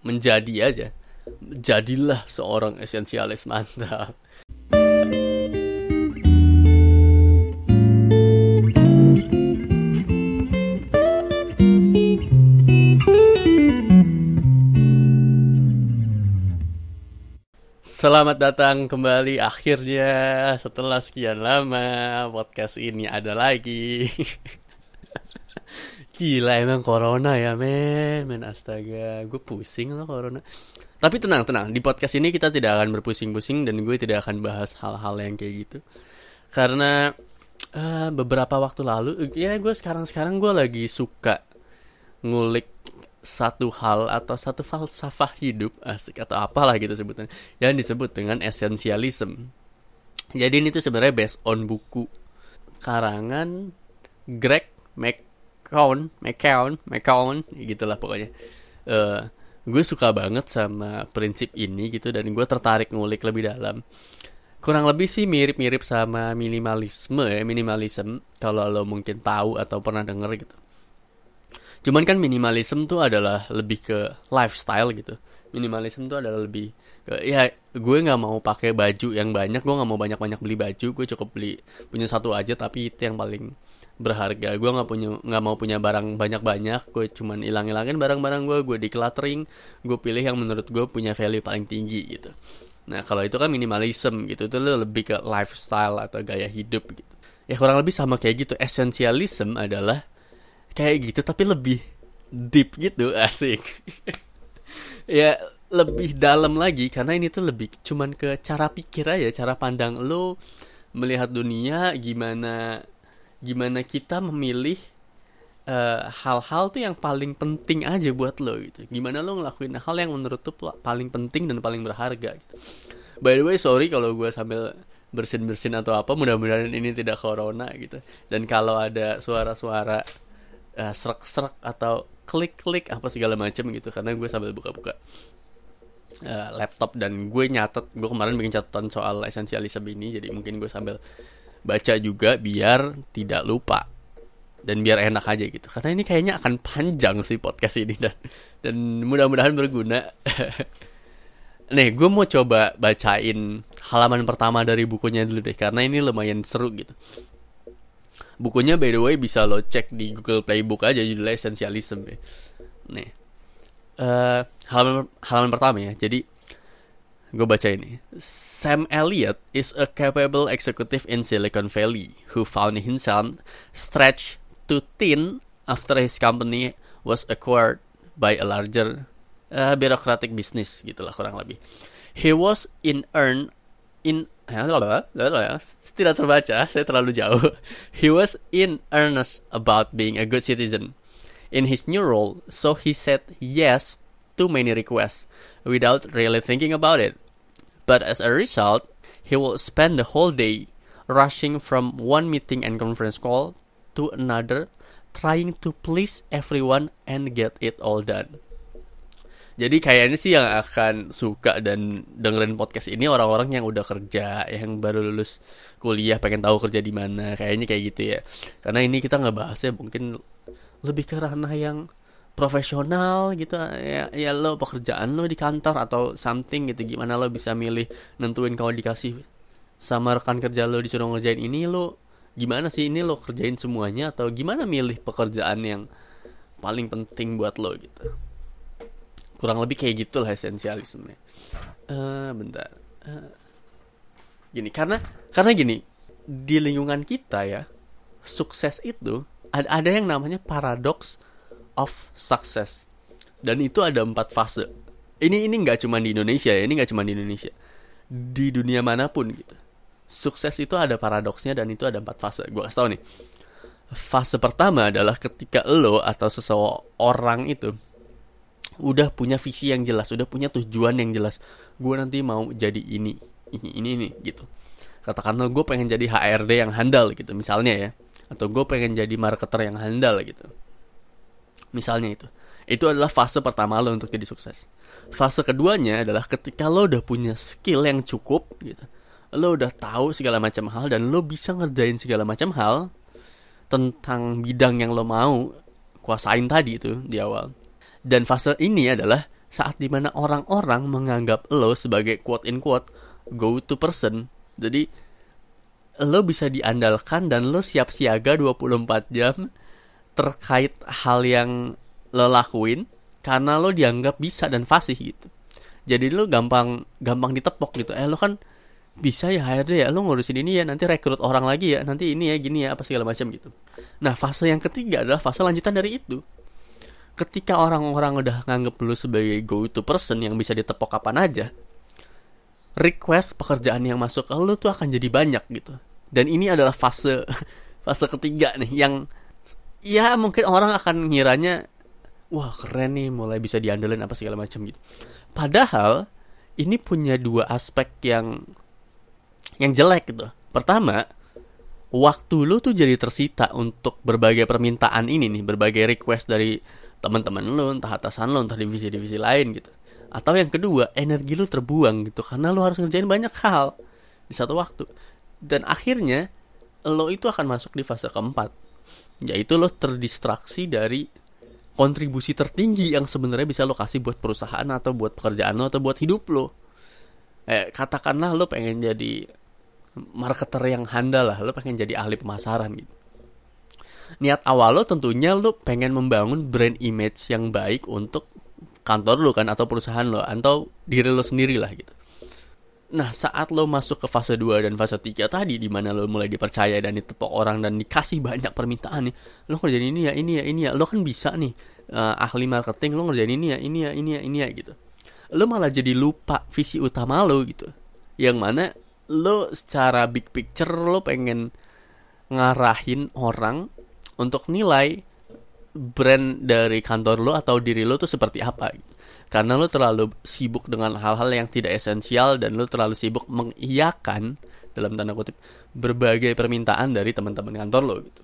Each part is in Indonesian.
menjadi aja jadilah seorang esensialis mantap Selamat datang kembali akhirnya setelah sekian lama podcast ini ada lagi. Gila emang corona ya men, men astaga, gue pusing loh corona. Tapi tenang tenang, di podcast ini kita tidak akan berpusing-pusing dan gue tidak akan bahas hal-hal yang kayak gitu. Karena uh, beberapa waktu lalu, ya gue sekarang-sekarang gue lagi suka ngulik satu hal atau satu falsafah hidup asik atau apalah gitu sebutnya yang disebut dengan esensialism. Jadi ini tuh sebenarnya based on buku karangan Greg McCown, McCown, McCown, gitulah pokoknya. Uh, gue suka banget sama prinsip ini gitu dan gue tertarik ngulik lebih dalam. Kurang lebih sih mirip-mirip sama minimalisme ya, minimalism kalau lo mungkin tahu atau pernah denger gitu Cuman kan minimalism tuh adalah lebih ke lifestyle gitu. Minimalism tuh adalah lebih ke, ya gue nggak mau pakai baju yang banyak, gue nggak mau banyak-banyak beli baju, gue cukup beli punya satu aja tapi itu yang paling berharga. Gue nggak punya nggak mau punya barang banyak banyak gue cuman hilang hilangin barang-barang gue gue decluttering. Gue pilih yang menurut gue punya value paling tinggi gitu. Nah kalau itu kan minimalism gitu. Itu lebih ke lifestyle atau gaya hidup gitu. Ya kurang lebih sama kayak gitu. Essentialism adalah kayak gitu tapi lebih deep gitu asik. Ya lebih dalam lagi karena ini tuh lebih cuman ke cara pikir aja cara pandang lo melihat dunia gimana gimana kita memilih eh, hal-hal uh, tuh yang paling penting aja buat lo gitu gimana lo ngelakuin hal yang menurut tuh paling penting dan paling berharga gitu. by the way sorry kalau gue sambil bersin-bersin atau apa mudah-mudahan ini tidak corona gitu dan kalau ada suara-suara uh, serak-serak atau klik-klik apa segala macam gitu karena gue sambil buka-buka uh, laptop dan gue nyatet gue kemarin bikin catatan soal esensialisme ini jadi mungkin gue sambil baca juga biar tidak lupa dan biar enak aja gitu karena ini kayaknya akan panjang sih podcast ini dan dan mudah-mudahan berguna nih gue mau coba bacain halaman pertama dari bukunya dulu deh karena ini lumayan seru gitu bukunya by the way bisa lo cek di Google Playbook aja judulnya Essentialism ya. Nih. Uh, halaman halaman pertama ya. Jadi gue baca ini. Sam Elliott is a capable executive in Silicon Valley who found himself stretched too thin after his company was acquired by a larger uh, bureaucratic business gitulah kurang lebih. He was in earn in tidak terbaca, saya terlalu jauh. He was in earnest about being a good citizen in his new role, so he said yes to many requests without really thinking about it. But as a result, he will spend the whole day rushing from one meeting and conference call to another, trying to please everyone and get it all done. Jadi kayaknya sih yang akan suka dan dengerin podcast ini orang-orang yang udah kerja, yang baru lulus kuliah, pengen tahu kerja di mana, kayaknya kayak gitu ya. Karena ini kita nggak bahasnya mungkin lebih ke ranah yang profesional gitu ya, ya lo pekerjaan lo di kantor atau something gitu gimana lo bisa milih nentuin kalau dikasih sama rekan kerja lo disuruh ngerjain ini lo gimana sih ini lo kerjain semuanya atau gimana milih pekerjaan yang paling penting buat lo gitu? Kurang lebih kayak gitu lah esensialisme uh, bentar. Uh, gini karena karena gini di lingkungan kita ya sukses itu ada ada yang namanya paradox of success dan itu ada empat fase ini ini nggak cuma di Indonesia ya ini nggak cuma di Indonesia di dunia mana pun gitu sukses itu ada paradoksnya dan itu ada empat fase gue kasih tau nih fase pertama adalah ketika lo atau seseorang itu udah punya visi yang jelas, udah punya tujuan yang jelas. Gue nanti mau jadi ini, ini, ini, ini gitu. Katakanlah gue pengen jadi HRD yang handal gitu, misalnya ya. Atau gue pengen jadi marketer yang handal gitu. Misalnya itu. Itu adalah fase pertama lo untuk jadi sukses. Fase keduanya adalah ketika lo udah punya skill yang cukup gitu. Lo udah tahu segala macam hal dan lo bisa ngerjain segala macam hal tentang bidang yang lo mau kuasain tadi itu di awal dan fase ini adalah saat di mana orang-orang menganggap lo sebagai quote in quote go to person jadi lo bisa diandalkan dan lo siap siaga 24 jam terkait hal yang lo lakuin karena lo dianggap bisa dan fasih gitu. Jadi lo gampang gampang ditepok gitu. Eh lo kan bisa ya HRD ya lo ngurusin ini ya nanti rekrut orang lagi ya nanti ini ya gini ya apa segala macam gitu. Nah fase yang ketiga adalah fase lanjutan dari itu. Ketika orang-orang udah nganggep lu sebagai go to person yang bisa ditepok kapan aja, request pekerjaan yang masuk ke lu tuh akan jadi banyak gitu. Dan ini adalah fase fase ketiga nih yang ya mungkin orang akan ngiranya wah keren nih mulai bisa diandelin apa segala macam gitu. Padahal ini punya dua aspek yang yang jelek gitu. Pertama, waktu lu tuh jadi tersita untuk berbagai permintaan ini nih, berbagai request dari teman-teman lu entah atasan lu entah divisi-divisi lain gitu atau yang kedua energi lu terbuang gitu karena lu harus ngerjain banyak hal di satu waktu dan akhirnya lo itu akan masuk di fase keempat yaitu lo terdistraksi dari kontribusi tertinggi yang sebenarnya bisa lo kasih buat perusahaan atau buat pekerjaan lo atau buat hidup lo eh, katakanlah lo pengen jadi marketer yang handal lah lo pengen jadi ahli pemasaran gitu niat awal lo tentunya lo pengen membangun brand image yang baik untuk kantor lo kan atau perusahaan lo atau diri lo sendiri lah gitu. Nah, saat lo masuk ke fase 2 dan fase 3 tadi di mana lo mulai dipercaya dan ditepok orang dan dikasih banyak permintaan nih. Lo kerjain ini ya, ini ya, ini ya. Lo kan bisa nih uh, ahli marketing, lo ngerjain ini ya, ini ya, ini ya, ini ya gitu. Lo malah jadi lupa visi utama lo gitu. Yang mana lo secara big picture lo pengen ngarahin orang untuk nilai brand dari kantor lo atau diri lo tuh seperti apa karena lo terlalu sibuk dengan hal-hal yang tidak esensial dan lo terlalu sibuk mengiyakan dalam tanda kutip berbagai permintaan dari teman-teman kantor lo gitu.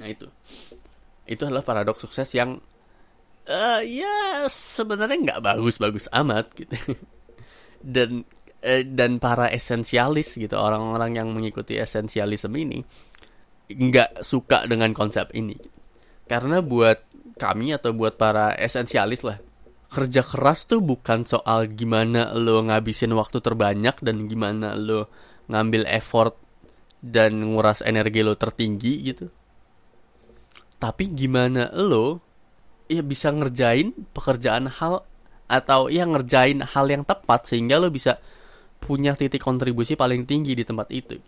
Nah itu. Itu adalah paradoks sukses yang uh, ya sebenarnya nggak bagus-bagus amat gitu. Dan uh, dan para esensialis gitu orang-orang yang mengikuti esensialisme ini nggak suka dengan konsep ini. Karena buat kami atau buat para esensialis lah kerja keras tuh bukan soal gimana lo ngabisin waktu terbanyak dan gimana lo ngambil effort dan nguras energi lo tertinggi gitu. Tapi gimana lo ya bisa ngerjain pekerjaan hal atau ya ngerjain hal yang tepat sehingga lo bisa punya titik kontribusi paling tinggi di tempat itu.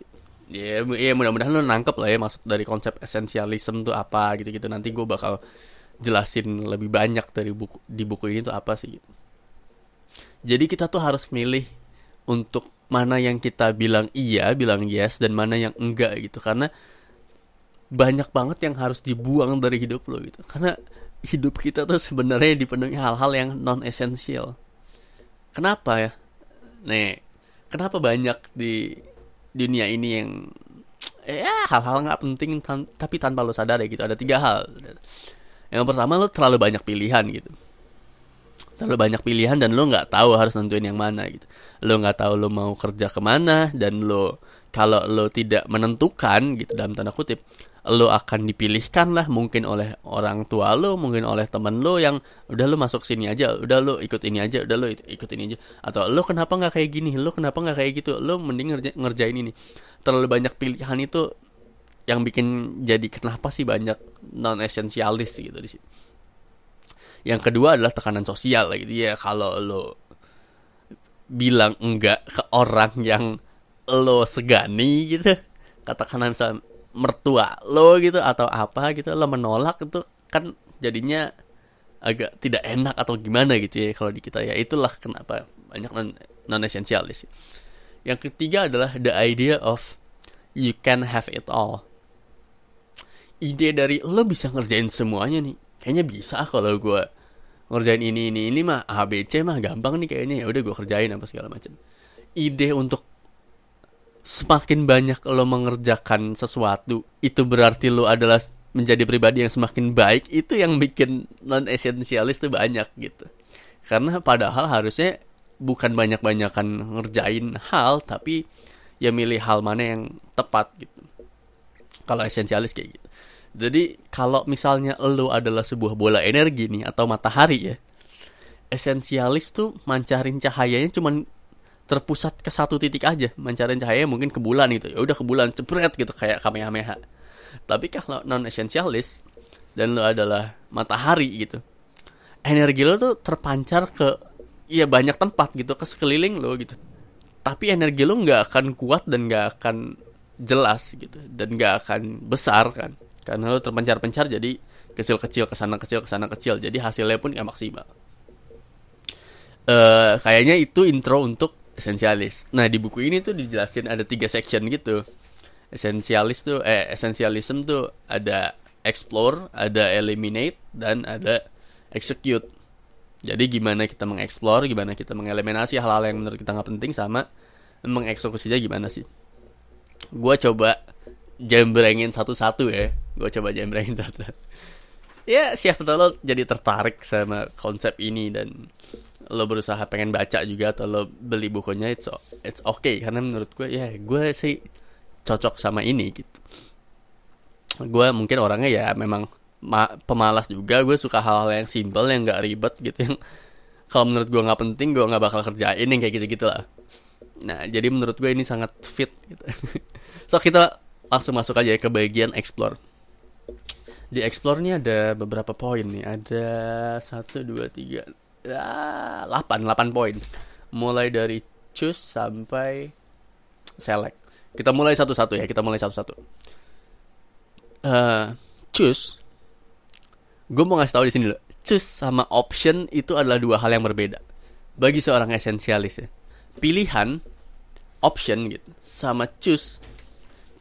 Ya ya mudah-mudahan lo nangkep lah ya maksud dari konsep esensialisme tuh apa gitu-gitu. Nanti gue bakal jelasin lebih banyak dari buku di buku ini tuh apa sih? Gitu. jadi kita tuh harus milih untuk mana yang kita bilang iya bilang yes dan mana yang enggak gitu. Karena banyak banget yang harus dibuang dari hidup lo gitu. Karena hidup kita tuh sebenarnya dipenuhi hal-hal yang non esensial kenapa ya? Nih kenapa banyak di dunia ini yang ya hal-hal nggak penting tan tapi tanpa lo sadar ya gitu. Ada tiga hal yang pertama lo terlalu banyak pilihan gitu. Terlalu banyak pilihan dan lo nggak tahu harus nentuin yang mana gitu. Lo nggak tahu lo mau kerja ke mana dan lo kalau lo tidak menentukan gitu dalam tanda kutip lo akan dipilihkan lah mungkin oleh orang tua lo mungkin oleh temen lo yang udah lo masuk sini aja udah lo ikut ini aja udah lo ikut ini aja. Atau lo kenapa nggak kayak gini? Lo kenapa nggak kayak gitu? Lo mending ngerja, ngerjain ini. Terlalu banyak pilihan itu yang bikin jadi kenapa sih banyak non esensialis gitu di sini yang kedua adalah tekanan sosial gitu ya. Kalau lo bilang enggak ke orang yang lo segani gitu katakan misalnya mertua lo gitu atau apa gitu lo menolak itu kan jadinya agak tidak enak atau gimana gitu ya kalau di kita ya. Itulah kenapa banyak non non esensialis yang ketiga adalah the idea of you can have it all ide dari lo bisa ngerjain semuanya nih. Kayaknya bisa kalau gue ngerjain ini ini ini mah A B C mah gampang nih kayaknya. Ya udah gue kerjain apa segala macam. Ide untuk semakin banyak lo mengerjakan sesuatu itu berarti lo adalah menjadi pribadi yang semakin baik itu yang bikin non esensialis tuh banyak gitu. Karena padahal harusnya bukan banyak-banyakan ngerjain hal tapi ya milih hal mana yang tepat gitu kalau esensialis kayak gitu. Jadi kalau misalnya lo adalah sebuah bola energi nih atau matahari ya esensialis tuh mancarin cahayanya cuman terpusat ke satu titik aja. Mancarin cahaya mungkin ke bulan gitu. Ya udah ke bulan cepret gitu kayak kamehameha. Tapi kalau non esensialis dan lo adalah matahari gitu energi lo tuh terpancar ke ya banyak tempat gitu ke sekeliling lo gitu. Tapi energi lo nggak akan kuat dan nggak akan jelas gitu dan nggak akan besar kan karena lo terpencar-pencar jadi kecil-kecil ke sana kecil ke sana kecil jadi hasilnya pun nggak maksimal uh, kayaknya itu intro untuk esensialis. Nah di buku ini tuh dijelasin ada tiga section gitu. Esensialis tuh, eh esensialism tuh ada explore, ada eliminate, dan ada execute. Jadi gimana kita mengeksplor, gimana kita mengeliminasi hal-hal yang menurut kita nggak penting sama mengeksekusinya gimana sih? Gue coba jembrengin satu-satu ya. Gue coba jembrengin satu. ya siapa tahu lo jadi tertarik sama konsep ini dan lo berusaha pengen baca juga atau lo beli bukunya it's it's okay. Karena menurut gue ya gue sih cocok sama ini gitu. Gue mungkin orangnya ya memang pemalas juga. Gue suka hal-hal yang simple yang gak ribet gitu. Yang kalau menurut gue nggak penting gue nggak bakal kerjain yang kayak gitu gitulah nah jadi menurut gue ini sangat fit gitu. So kita langsung masuk aja ke bagian explore. Di explore nih ada beberapa poin nih. Ada satu dua tiga ya, 8 8 poin. Mulai dari choose sampai select. Kita mulai satu-satu ya kita mulai satu-satu. Uh, choose. Gue mau ngasih tahu di sini dulu choose sama option itu adalah dua hal yang berbeda. Bagi seorang esensialis ya pilihan option gitu sama choose.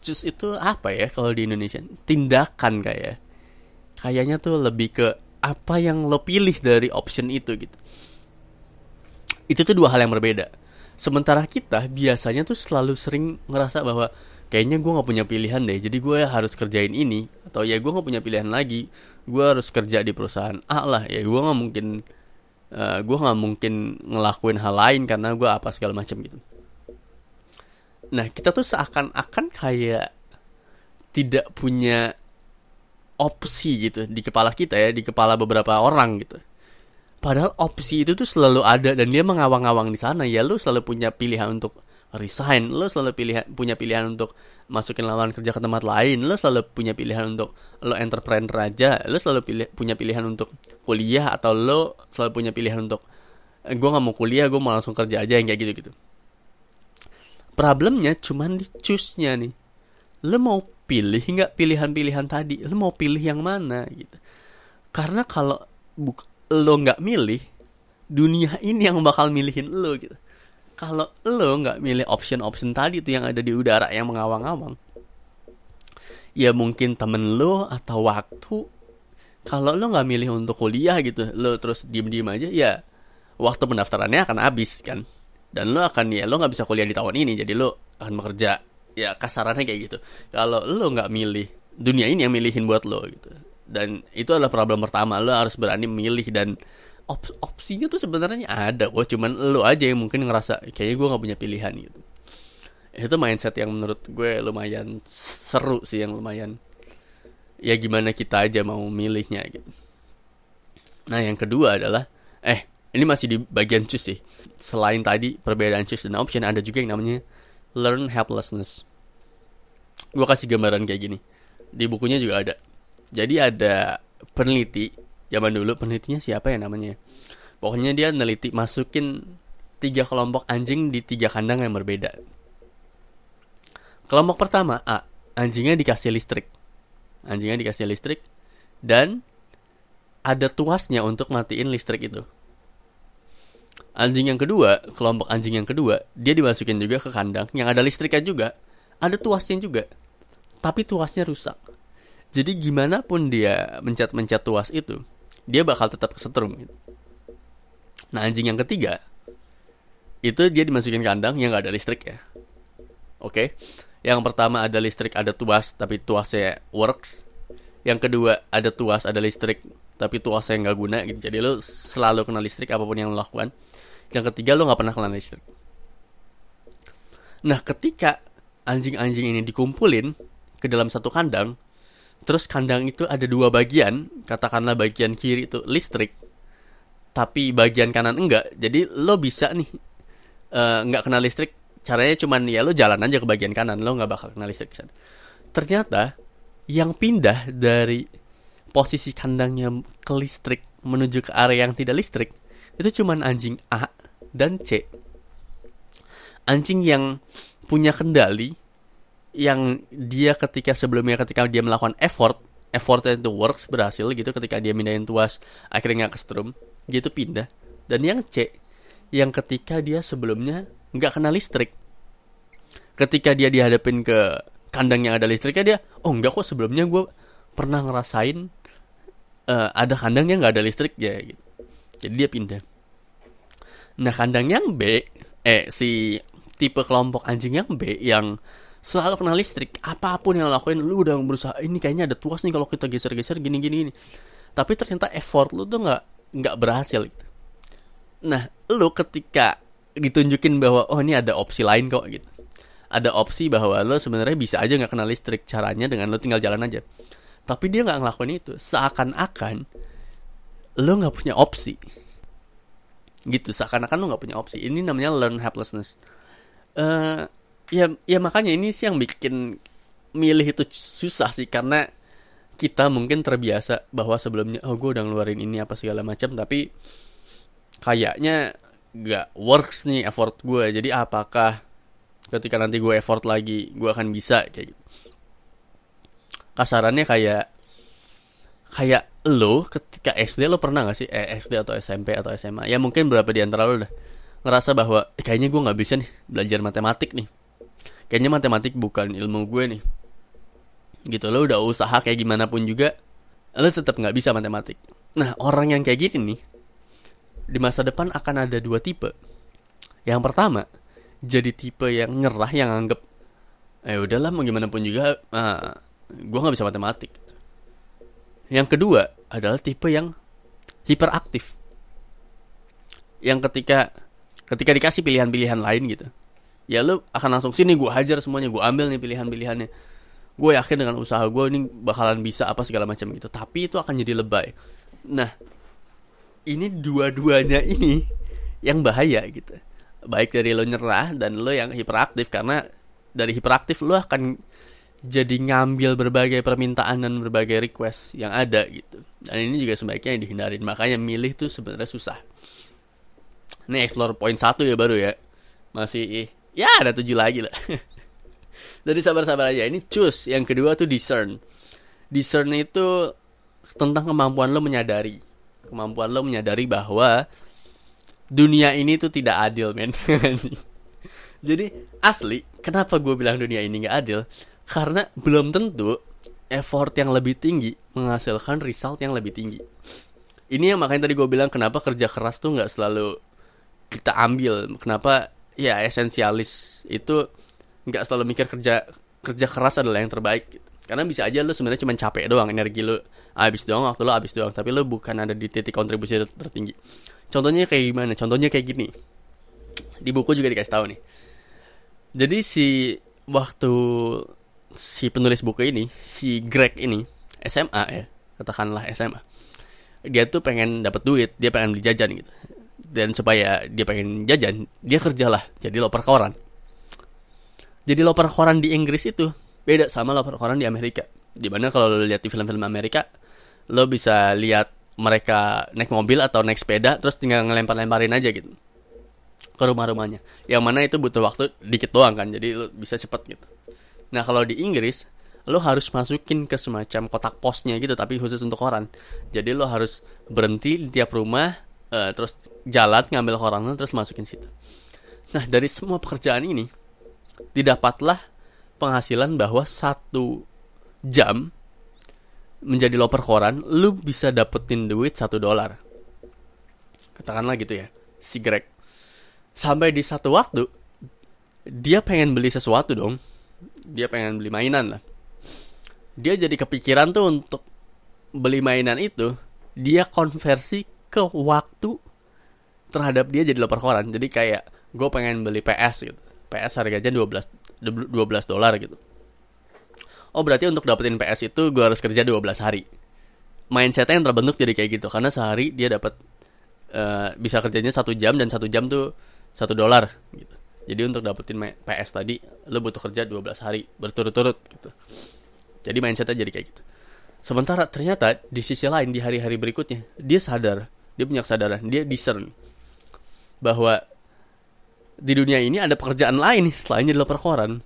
Choose itu apa ya kalau di Indonesia? Tindakan kayak kayaknya tuh lebih ke apa yang lo pilih dari option itu gitu. Itu tuh dua hal yang berbeda. Sementara kita biasanya tuh selalu sering ngerasa bahwa kayaknya gue nggak punya pilihan deh jadi gue harus kerjain ini atau ya gue nggak punya pilihan lagi gue harus kerja di perusahaan A lah ya gue nggak mungkin uh, eh, gue nggak mungkin ngelakuin hal lain karena gue apa segala macam gitu nah kita tuh seakan-akan kayak tidak punya opsi gitu di kepala kita ya, di kepala beberapa orang gitu. Padahal opsi itu tuh selalu ada dan dia mengawang-awang di sana. Ya lu selalu punya pilihan untuk resign, lu selalu pilihan punya pilihan untuk masukin lawan kerja ke tempat lain, lu selalu punya pilihan untuk lo entrepreneur aja, lu selalu pilih, punya pilihan untuk kuliah atau lo selalu punya pilihan untuk eh, gue nggak mau kuliah, gue mau langsung kerja aja yang kayak gitu-gitu. Problemnya cuman di choose-nya nih. Lo mau pilih nggak pilihan-pilihan tadi lo mau pilih yang mana gitu karena kalau lo nggak milih dunia ini yang bakal milihin lo gitu kalau lo nggak milih option-option tadi tuh yang ada di udara yang mengawang-awang ya mungkin temen lo atau waktu. Kalau lo nggak milih untuk kuliah gitu lo terus diem-diem aja ya waktu pendaftarannya akan habis kan? Dan lo akan ya lo nggak bisa kuliah di tahun ini jadi lo akan bekerja. Ya kasarannya kayak gitu. Kalau lo nggak milih dunia ini yang milihin buat lo gitu. Dan itu adalah problem pertama lo harus berani milih dan op opsinya tuh sebenarnya ada kok cuman lo aja yang mungkin ngerasa kayaknya gue nggak punya pilihan gitu itu mindset yang menurut gue lumayan seru sih yang lumayan ya gimana kita aja mau milihnya gitu nah yang kedua adalah eh ini masih di bagian choose sih selain tadi perbedaan choose dan option ada juga yang namanya learn helplessness. Gue kasih gambaran kayak gini. Di bukunya juga ada. Jadi ada peneliti zaman dulu penelitinya siapa ya namanya? Pokoknya dia neliti masukin tiga kelompok anjing di tiga kandang yang berbeda. Kelompok pertama A, anjingnya dikasih listrik. Anjingnya dikasih listrik dan ada tuasnya untuk matiin listrik itu anjing yang kedua, kelompok anjing yang kedua, dia dimasukin juga ke kandang yang ada listriknya juga, ada tuasnya juga. Tapi tuasnya rusak. Jadi gimana pun dia mencet-mencet tuas itu, dia bakal tetap kesetrum. Nah, anjing yang ketiga itu dia dimasukin kandang yang gak ada listrik ya. Oke. Okay? Yang pertama ada listrik, ada tuas, tapi tuasnya works. Yang kedua ada tuas, ada listrik, tapi tuasnya nggak guna gitu. Jadi lo selalu kena listrik apa pun yang lo lakukan yang ketiga lo nggak pernah kena listrik nah ketika anjing-anjing ini dikumpulin ke dalam satu kandang terus kandang itu ada dua bagian katakanlah bagian kiri itu listrik tapi bagian kanan enggak jadi lo bisa nih uh, kena listrik caranya cuman ya lo jalan aja ke bagian kanan lo nggak bakal kena listrik sana. ternyata yang pindah dari posisi kandangnya ke listrik menuju ke area yang tidak listrik itu cuman anjing A dan C anjing yang punya kendali yang dia ketika sebelumnya ketika dia melakukan effort effortnya itu works berhasil gitu ketika dia mindahin tuas akhirnya nggak strum gitu pindah. Dan yang C yang ketika dia sebelumnya nggak kena listrik. Ketika dia dihadapin ke kandang yang ada listriknya dia oh enggak kok sebelumnya gue pernah ngerasain uh, ada kandang yang nggak ada listrik ya gitu. jadi dia pindah. Nah kandang yang B eh si tipe kelompok anjing yang B yang selalu kena listrik. Apa pun yang lo lakuin lu udah berusaha ini kayaknya ada tuas nih kalau kita geser-geser gini gini. Gini tapi ternyata effort lu tuh nggak nggak berhasil gitu. Nah lu ketika ditunjukin bahwa oh ini ada opsi lain kok gitu. Ada opsi bahwa lo sebenarnya bisa aja nggak kena listrik. Caranya dengan lo tinggal jalan aja. Tapi dia nggak ngelakuin itu. Seakan-akan lo nggak punya opsi. Gitu. Seakan-akan lo nggak punya opsi. Ini namanya learn helplessness. Uh, ya ya makanya ini sih yang bikin milih itu susah sih karena kita mungkin terbiasa bahwa sebelumnya oh gue udah ngeluarin ini apa segala macam tapi kayaknya gak works nih effort gue jadi apakah ketika nanti gue effort lagi gue akan bisa kayak gitu. Kasarannya kayak kayak lo ketika SD lo pernah gak sih? Eh, SD atau SMP atau SMA ya mungkin berapa di antara lo udah ngerasa bahwa eh, kayaknya gue nggak bisa nih belajar matematik nih kayaknya matematik bukan ilmu gue nih gitu lo udah usaha kayak gimana pun juga lo tetap nggak bisa matematik nah orang yang kayak gini nih di masa depan akan ada dua tipe. Yang pertama, jadi tipe yang nyerah yang anggap eh udahlah mau gimana pun juga ah, gue nggak bisa matematik. Yang kedua adalah tipe yang hiperaktif. Yang ketika ketika dikasih pilihan-pilihan lain gitu, ya lu akan langsung sini gue hajar semuanya, gue ambil nih pilihan-pilihannya. Gue yakin dengan usaha gue ini bakalan bisa apa segala macam gitu. Tapi itu akan jadi lebay. Nah, ini dua-duanya ini yang bahaya gitu baik dari lo nyerah dan lo yang hiperaktif karena dari hiperaktif lo akan jadi ngambil berbagai permintaan dan berbagai request yang ada gitu dan ini juga sebaiknya dihindarin makanya milih tuh sebenarnya susah ini explore point satu ya baru ya masih ya ada tujuh lagi lah. Jadi sabar-sabar aja. Ini choose. Yang kedua tuh discern. Discern itu tentang kemampuan lo menyadari. Kemampuan lo menyadari bahwa dunia ini tuh tidak adil men. Jadi asli kenapa gue bilang dunia ini gak adil? Karena belum tentu effort yang lebih tinggi menghasilkan result yang lebih tinggi. Ini yang makanya tadi gue bilang kenapa kerja keras tuh nggak selalu kita ambil. Kenapa ya esensialis itu nggak selalu mikir kerja kerja keras adalah yang terbaik. Karena bisa aja lo sebenarnya cuma capek doang energi lo habis doang waktu lo habis doang tapi lo bukan ada di titik kontribusi tertinggi. Contohnya kayak gimana? Contohnya kayak gini. Di buku juga dikasih tahu nih. Jadi si waktu si penulis buku ini si Greg ini SMA ya katakanlah SMA dia tuh pengen dapat duit dia pengen beli jajan gitu dan supaya dia pengen jajan dia kerjalah jadi loper koran. Jadi loper koran di Inggris itu beda sama loper koran di Amerika. Di mana kalau lo lihat di film-film Amerika lo bisa lihat mereka naik mobil atau naik sepeda terus tinggal ngelempar-lemparin aja gitu ke rumah-rumahnya. Yang mana itu butuh waktu dikit doang kan jadi lo bisa cepet gitu. Nah kalau di Inggris lo harus masukin ke semacam kotak posnya gitu tapi khusus untuk koran. Jadi lo harus berhenti di tiap rumah uh, terus jalan ngambil korannya terus masukin situ nah dari semua pekerjaan ini didapatlah penghasilan bahwa satu jam menjadi loper koran, lu bisa dapetin duit satu dolar. Katakanlah gitu ya, si Greg. Sampai di satu waktu, dia pengen beli sesuatu dong. Dia pengen beli mainan lah. Dia jadi kepikiran tuh untuk beli mainan itu, dia konversi ke waktu terhadap dia jadi loper koran. Jadi kayak gue pengen beli PS gitu. PS harganya 12 12 dolar gitu. Oh berarti untuk dapetin PS itu gue harus kerja 12 hari. Mindsetnya yang terbentuk jadi kayak gitu. Karena sehari dia dapat uh, bisa kerjanya satu jam dan satu jam tuh satu dolar gitu. Jadi untuk dapetin PS tadi lo butuh kerja 12 hari berturut-turut gitu. Jadi mindsetnya jadi kayak gitu. Sementara ternyata di sisi lain di hari-hari berikutnya dia sadar dia punya kesadaran dia discern bahwa di dunia ini ada pekerjaan lain selain jadi perkoran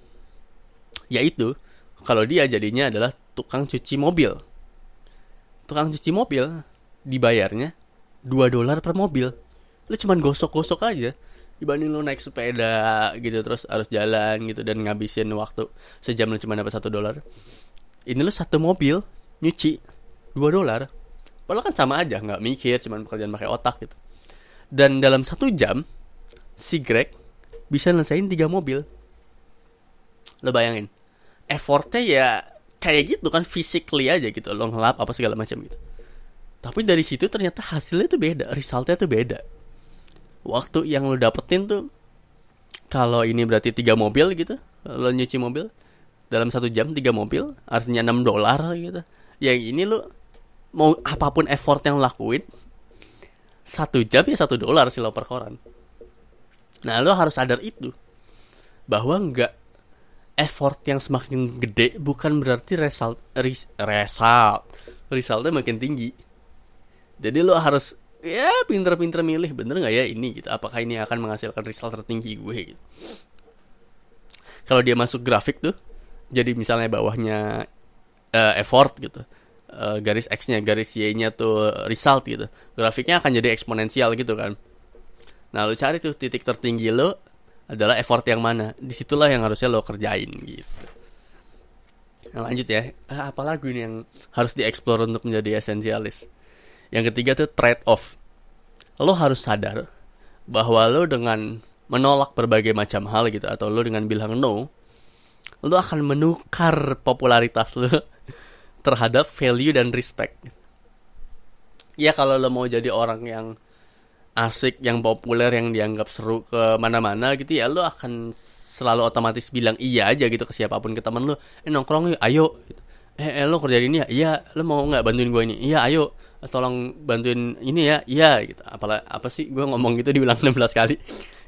yaitu kalau dia jadinya adalah tukang cuci mobil. Tukang cuci mobil dibayarnya 2 dolar per mobil. Lu cuman gosok-gosok aja. Dibanding lu naik sepeda gitu terus harus jalan gitu dan ngabisin waktu sejam lu cuma dapat satu dolar. Ini lu satu mobil nyuci dua dolar padahal kan sama aja nggak mikir cuman pekerjaan pakai otak gitu. Dan dalam satu jam si Greg bisa nelesain tiga mobil. Lo bayangin effortnya ya kayak gitu kan physically aja gitu lo ngelap apa segala macam gitu. Tapi dari situ ternyata hasilnya tuh beda resultnya tuh beda. Waktu yang lo dapetin tuh kalau ini berarti tiga mobil gitu lo nyuci mobil dalam satu jam tiga mobil artinya 6 dolar gitu. Yang ini lo mau apa pun effort yang lakuin satu jam ya satu dolar sih lo per koran. Nah lo harus sadar itu bahwa nggak effort yang semakin gede bukan berarti result res, result resultnya makin tinggi. Jadi lo harus ya pinter-pinter milih bener nggak ya ini gitu? Apakah ini akan menghasilkan result tertinggi gue gitu? Kalau dia masuk grafik tuh jadi misalnya bawahnya uh, effort gitu uh, garis x-nya garis y-nya tuh result gitu. Grafiknya akan jadi eksponensial gitu kan. Nah lu cari tuh titik tertinggi lo adalah effort yang mana. Di situlah yang harusnya lo kerjain gitu. Nah, lanjut ya. Ah, apa lagu ini yang harus dieksplor untuk menjadi esensialis? Yang ketiga tuh trade off. Lo harus sadar bahwa lo dengan menolak berbagai macam hal gitu atau lo dengan bilang no, lo akan menukar popularitas lo terhadap value dan respect. Ya kalau lo mau jadi orang yang asik, yang populer, yang dianggap seru ke mana-mana gitu ya lo akan selalu otomatis bilang iya aja gitu ke siapa pun ke temen lo, eh nongkrong yuk, ayo. Eh, eh lo kerja ini ya, iya. Lo mau nggak bantuin gue ini? Iya, ayo tolong bantuin ini ya iya gitu apalah apa sih gue ngomong gitu dibilang 16 kali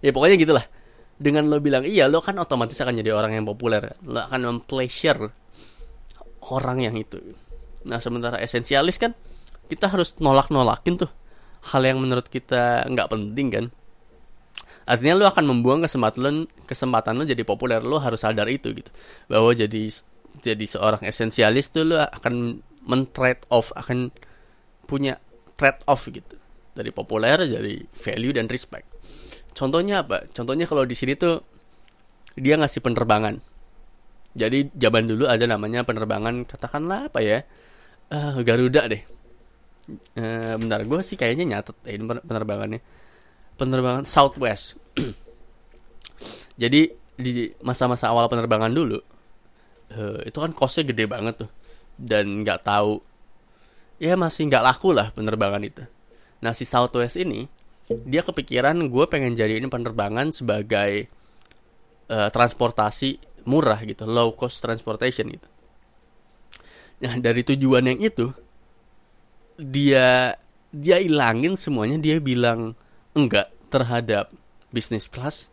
ya pokoknya gitulah dengan lo bilang iya lo kan otomatis akan jadi orang yang populer lo akan mempleasure orang yang itu. Nah sementara esensialis kan kita harus nolak nolakin tuh hal yang menurut kita nggak penting kan? Artinya lo akan membuang kesempatan kesempatan lo jadi populer lo harus sadar itu gitu. Bahwa jadi jadi seorang esensialis tuh lo akan men trade off akan punya trade off gitu. Dari populer dari value dan respect. Contohnya apa? Contohnya kalau di sini tuh dia ngasih penerbangan jadi zaman dulu ada namanya penerbangan katakanlah apa ya uh, Garuda deh. Uh, bentar gue sih kayaknya nyatet eh, penerbangannya. Penerbangan Southwest. Jadi di masa-masa awal penerbangan dulu uh, itu kan kosnya gede banget tuh. Dan nggak tahu ya masih nggak laku lah penerbangan itu. Nah si Southwest ini dia kepikiran gue pengen jadi ini penerbangan sebagai uh, transportasi murah gitu, low cost transportation gitu. Nah dari tujuan yang itu dia dia ilangin semuanya dia bilang enggak terhadap bisnis class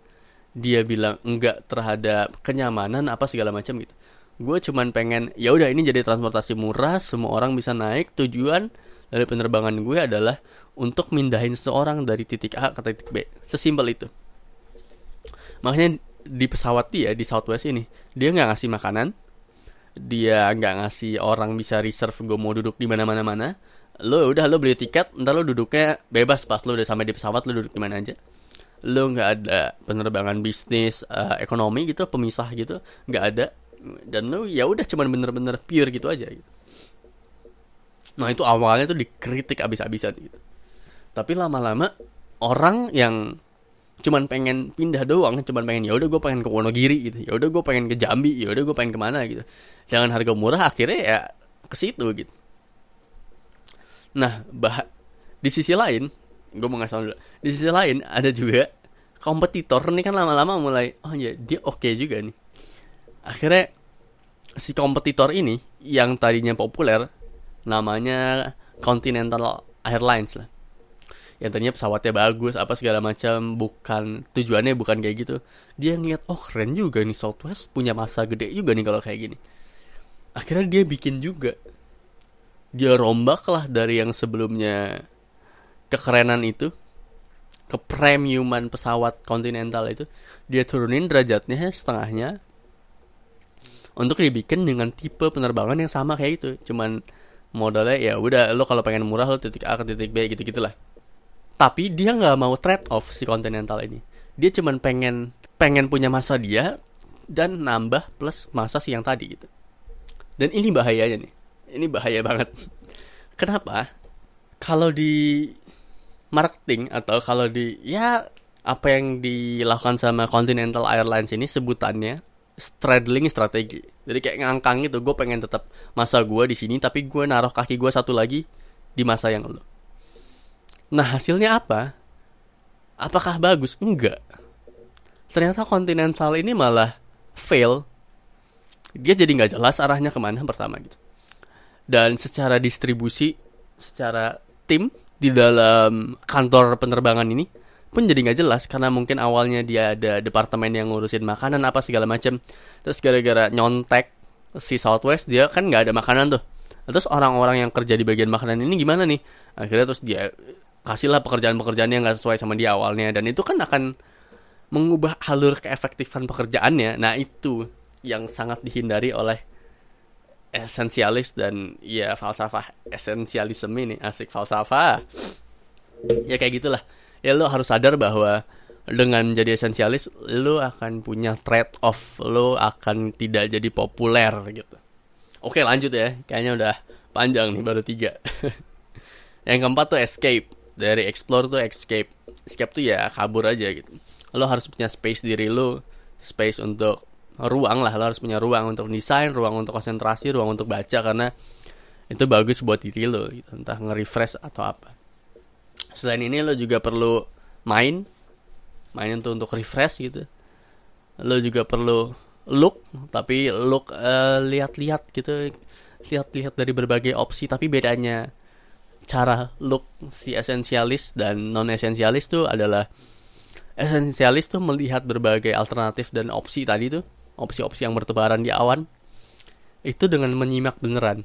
dia bilang enggak terhadap kenyamanan apa segala macam gitu. Gue cuman pengen ya udah ini jadi transportasi murah semua orang bisa naik. Tujuan dari penerbangan gue adalah untuk mindahin seorang dari titik A ke titik B. Sesimpel itu. Makanya di pesawat dia di Southwest ini dia nggak ngasih makanan dia nggak ngasih orang bisa reserve gue mau duduk di mana mana mana lo udah lo beli tiket ntar lo duduknya bebas pas lo udah sampai di pesawat lo duduk di mana aja. Lo nggak ada penerbangan bisnis uh, ekonomi gitu pemisah gitu nggak ada. Dan lu ya udah cuman bener-bener pure gitu aja gitu. Nah itu awalnya tuh dikritik abis-abisan gitu. Tapi lama-lama orang yang cuman pengen pindah doang cuman pengen ya udah gue pengen ke Wonogiri gitu. Ya udah gue pengen ke Jambi ya udah gue pengen ke mana gitu. Jangan harga murah akhirnya ya ke situ gitu. Nah bah di sisi lain gue mau ngasih dulu di sisi lain ada juga kompetitor nih kan lama-lama mulai oh ya dia oke okay juga nih. Akhirnya si kompetitor ini yang tadinya populer namanya Continental Airlines lah yang tadinya pesawatnya bagus apa segala macam bukan tujuannya bukan kayak gitu. Dia ngeliat oh keren juga nih Southwest punya masa gede juga nih kalau kayak gini. Akhirnya dia bikin juga. Dia rombak lah dari yang sebelumnya kekerenan itu ke premiuman pesawat Continental itu. Dia turunin derajatnya setengahnya untuk dibikin dengan tipe penerbangan yang sama kayak itu. Cuman modalnya ya udah lo kalau pengen murah lo titik A ke titik B gitu gitulah tapi dia nggak mau trade off si Continental ini. Dia cuman pengen pengen punya masa dia dan nambah plus masa si yang tadi gitu. Dan ini bahayanya nih. Ini bahaya banget. Kenapa? Kalau di marketing atau kalau di ya apa yang dilakukan sama Continental Airlines ini sebutannya straddling strategi. Jadi kayak ngangkang gitu, gue pengen tetap masa gue di sini, tapi gue naruh kaki gue satu lagi di masa yang lo. Nah hasilnya apa? Apakah bagus? Enggak. Ternyata Continental ini malah fail. Dia jadi nggak jelas arahnya ke mana pertama gitu. Dan secara distribusi, secara tim di dalam kantor penerbangan ini, pun jadi nggak jelas karena mungkin awalnya dia ada departemen yang ngurusin makanan apa segala macam terus gara-gara nyontek si Southwest dia kan nggak ada makanan tuh terus orang-orang yang kerja di bagian makanan ini gimana nih akhirnya terus dia kasihlah pekerjaan-pekerjaan yang nggak sesuai sama dia awalnya. Dan itu kan akan mengubah alur keefektifan pekerjaannya. Nah itu yang sangat dihindari oleh esensialis dan ya falsafah esensialisme ini. Asik falsafah. Ya kayak gitulah. Ya lo harus sadar bahwa dengan jadi esensialis lo akan punya trade off lo akan tidak jadi populer gitu. Oke lanjut ya. Kayaknya udah panjang nih baru tiga. Yang keempat tuh escape dari explore tuh escape. Escape tuh ya kabur aja gitu. Lo harus punya space diri lo space untuk ruang lah. Lo harus punya ruang untuk desain ruang untuk konsentrasi ruang untuk baca karena itu bagus buat diri lo gitu. entah nge-refresh atau apa. Selain ini lo juga perlu main. Main untuk untuk refresh gitu. Lo juga perlu look tapi look uh, lihat-lihat gitu. Lihat-lihat dari berbagai opsi tapi bedanya cara look si esensialis dan non esensialis tuh adalah esensialis tuh melihat berbagai alternatif dan opsi tadi tuh opsi-opsi yang bertebaran di awan itu dengan menyimak beneran.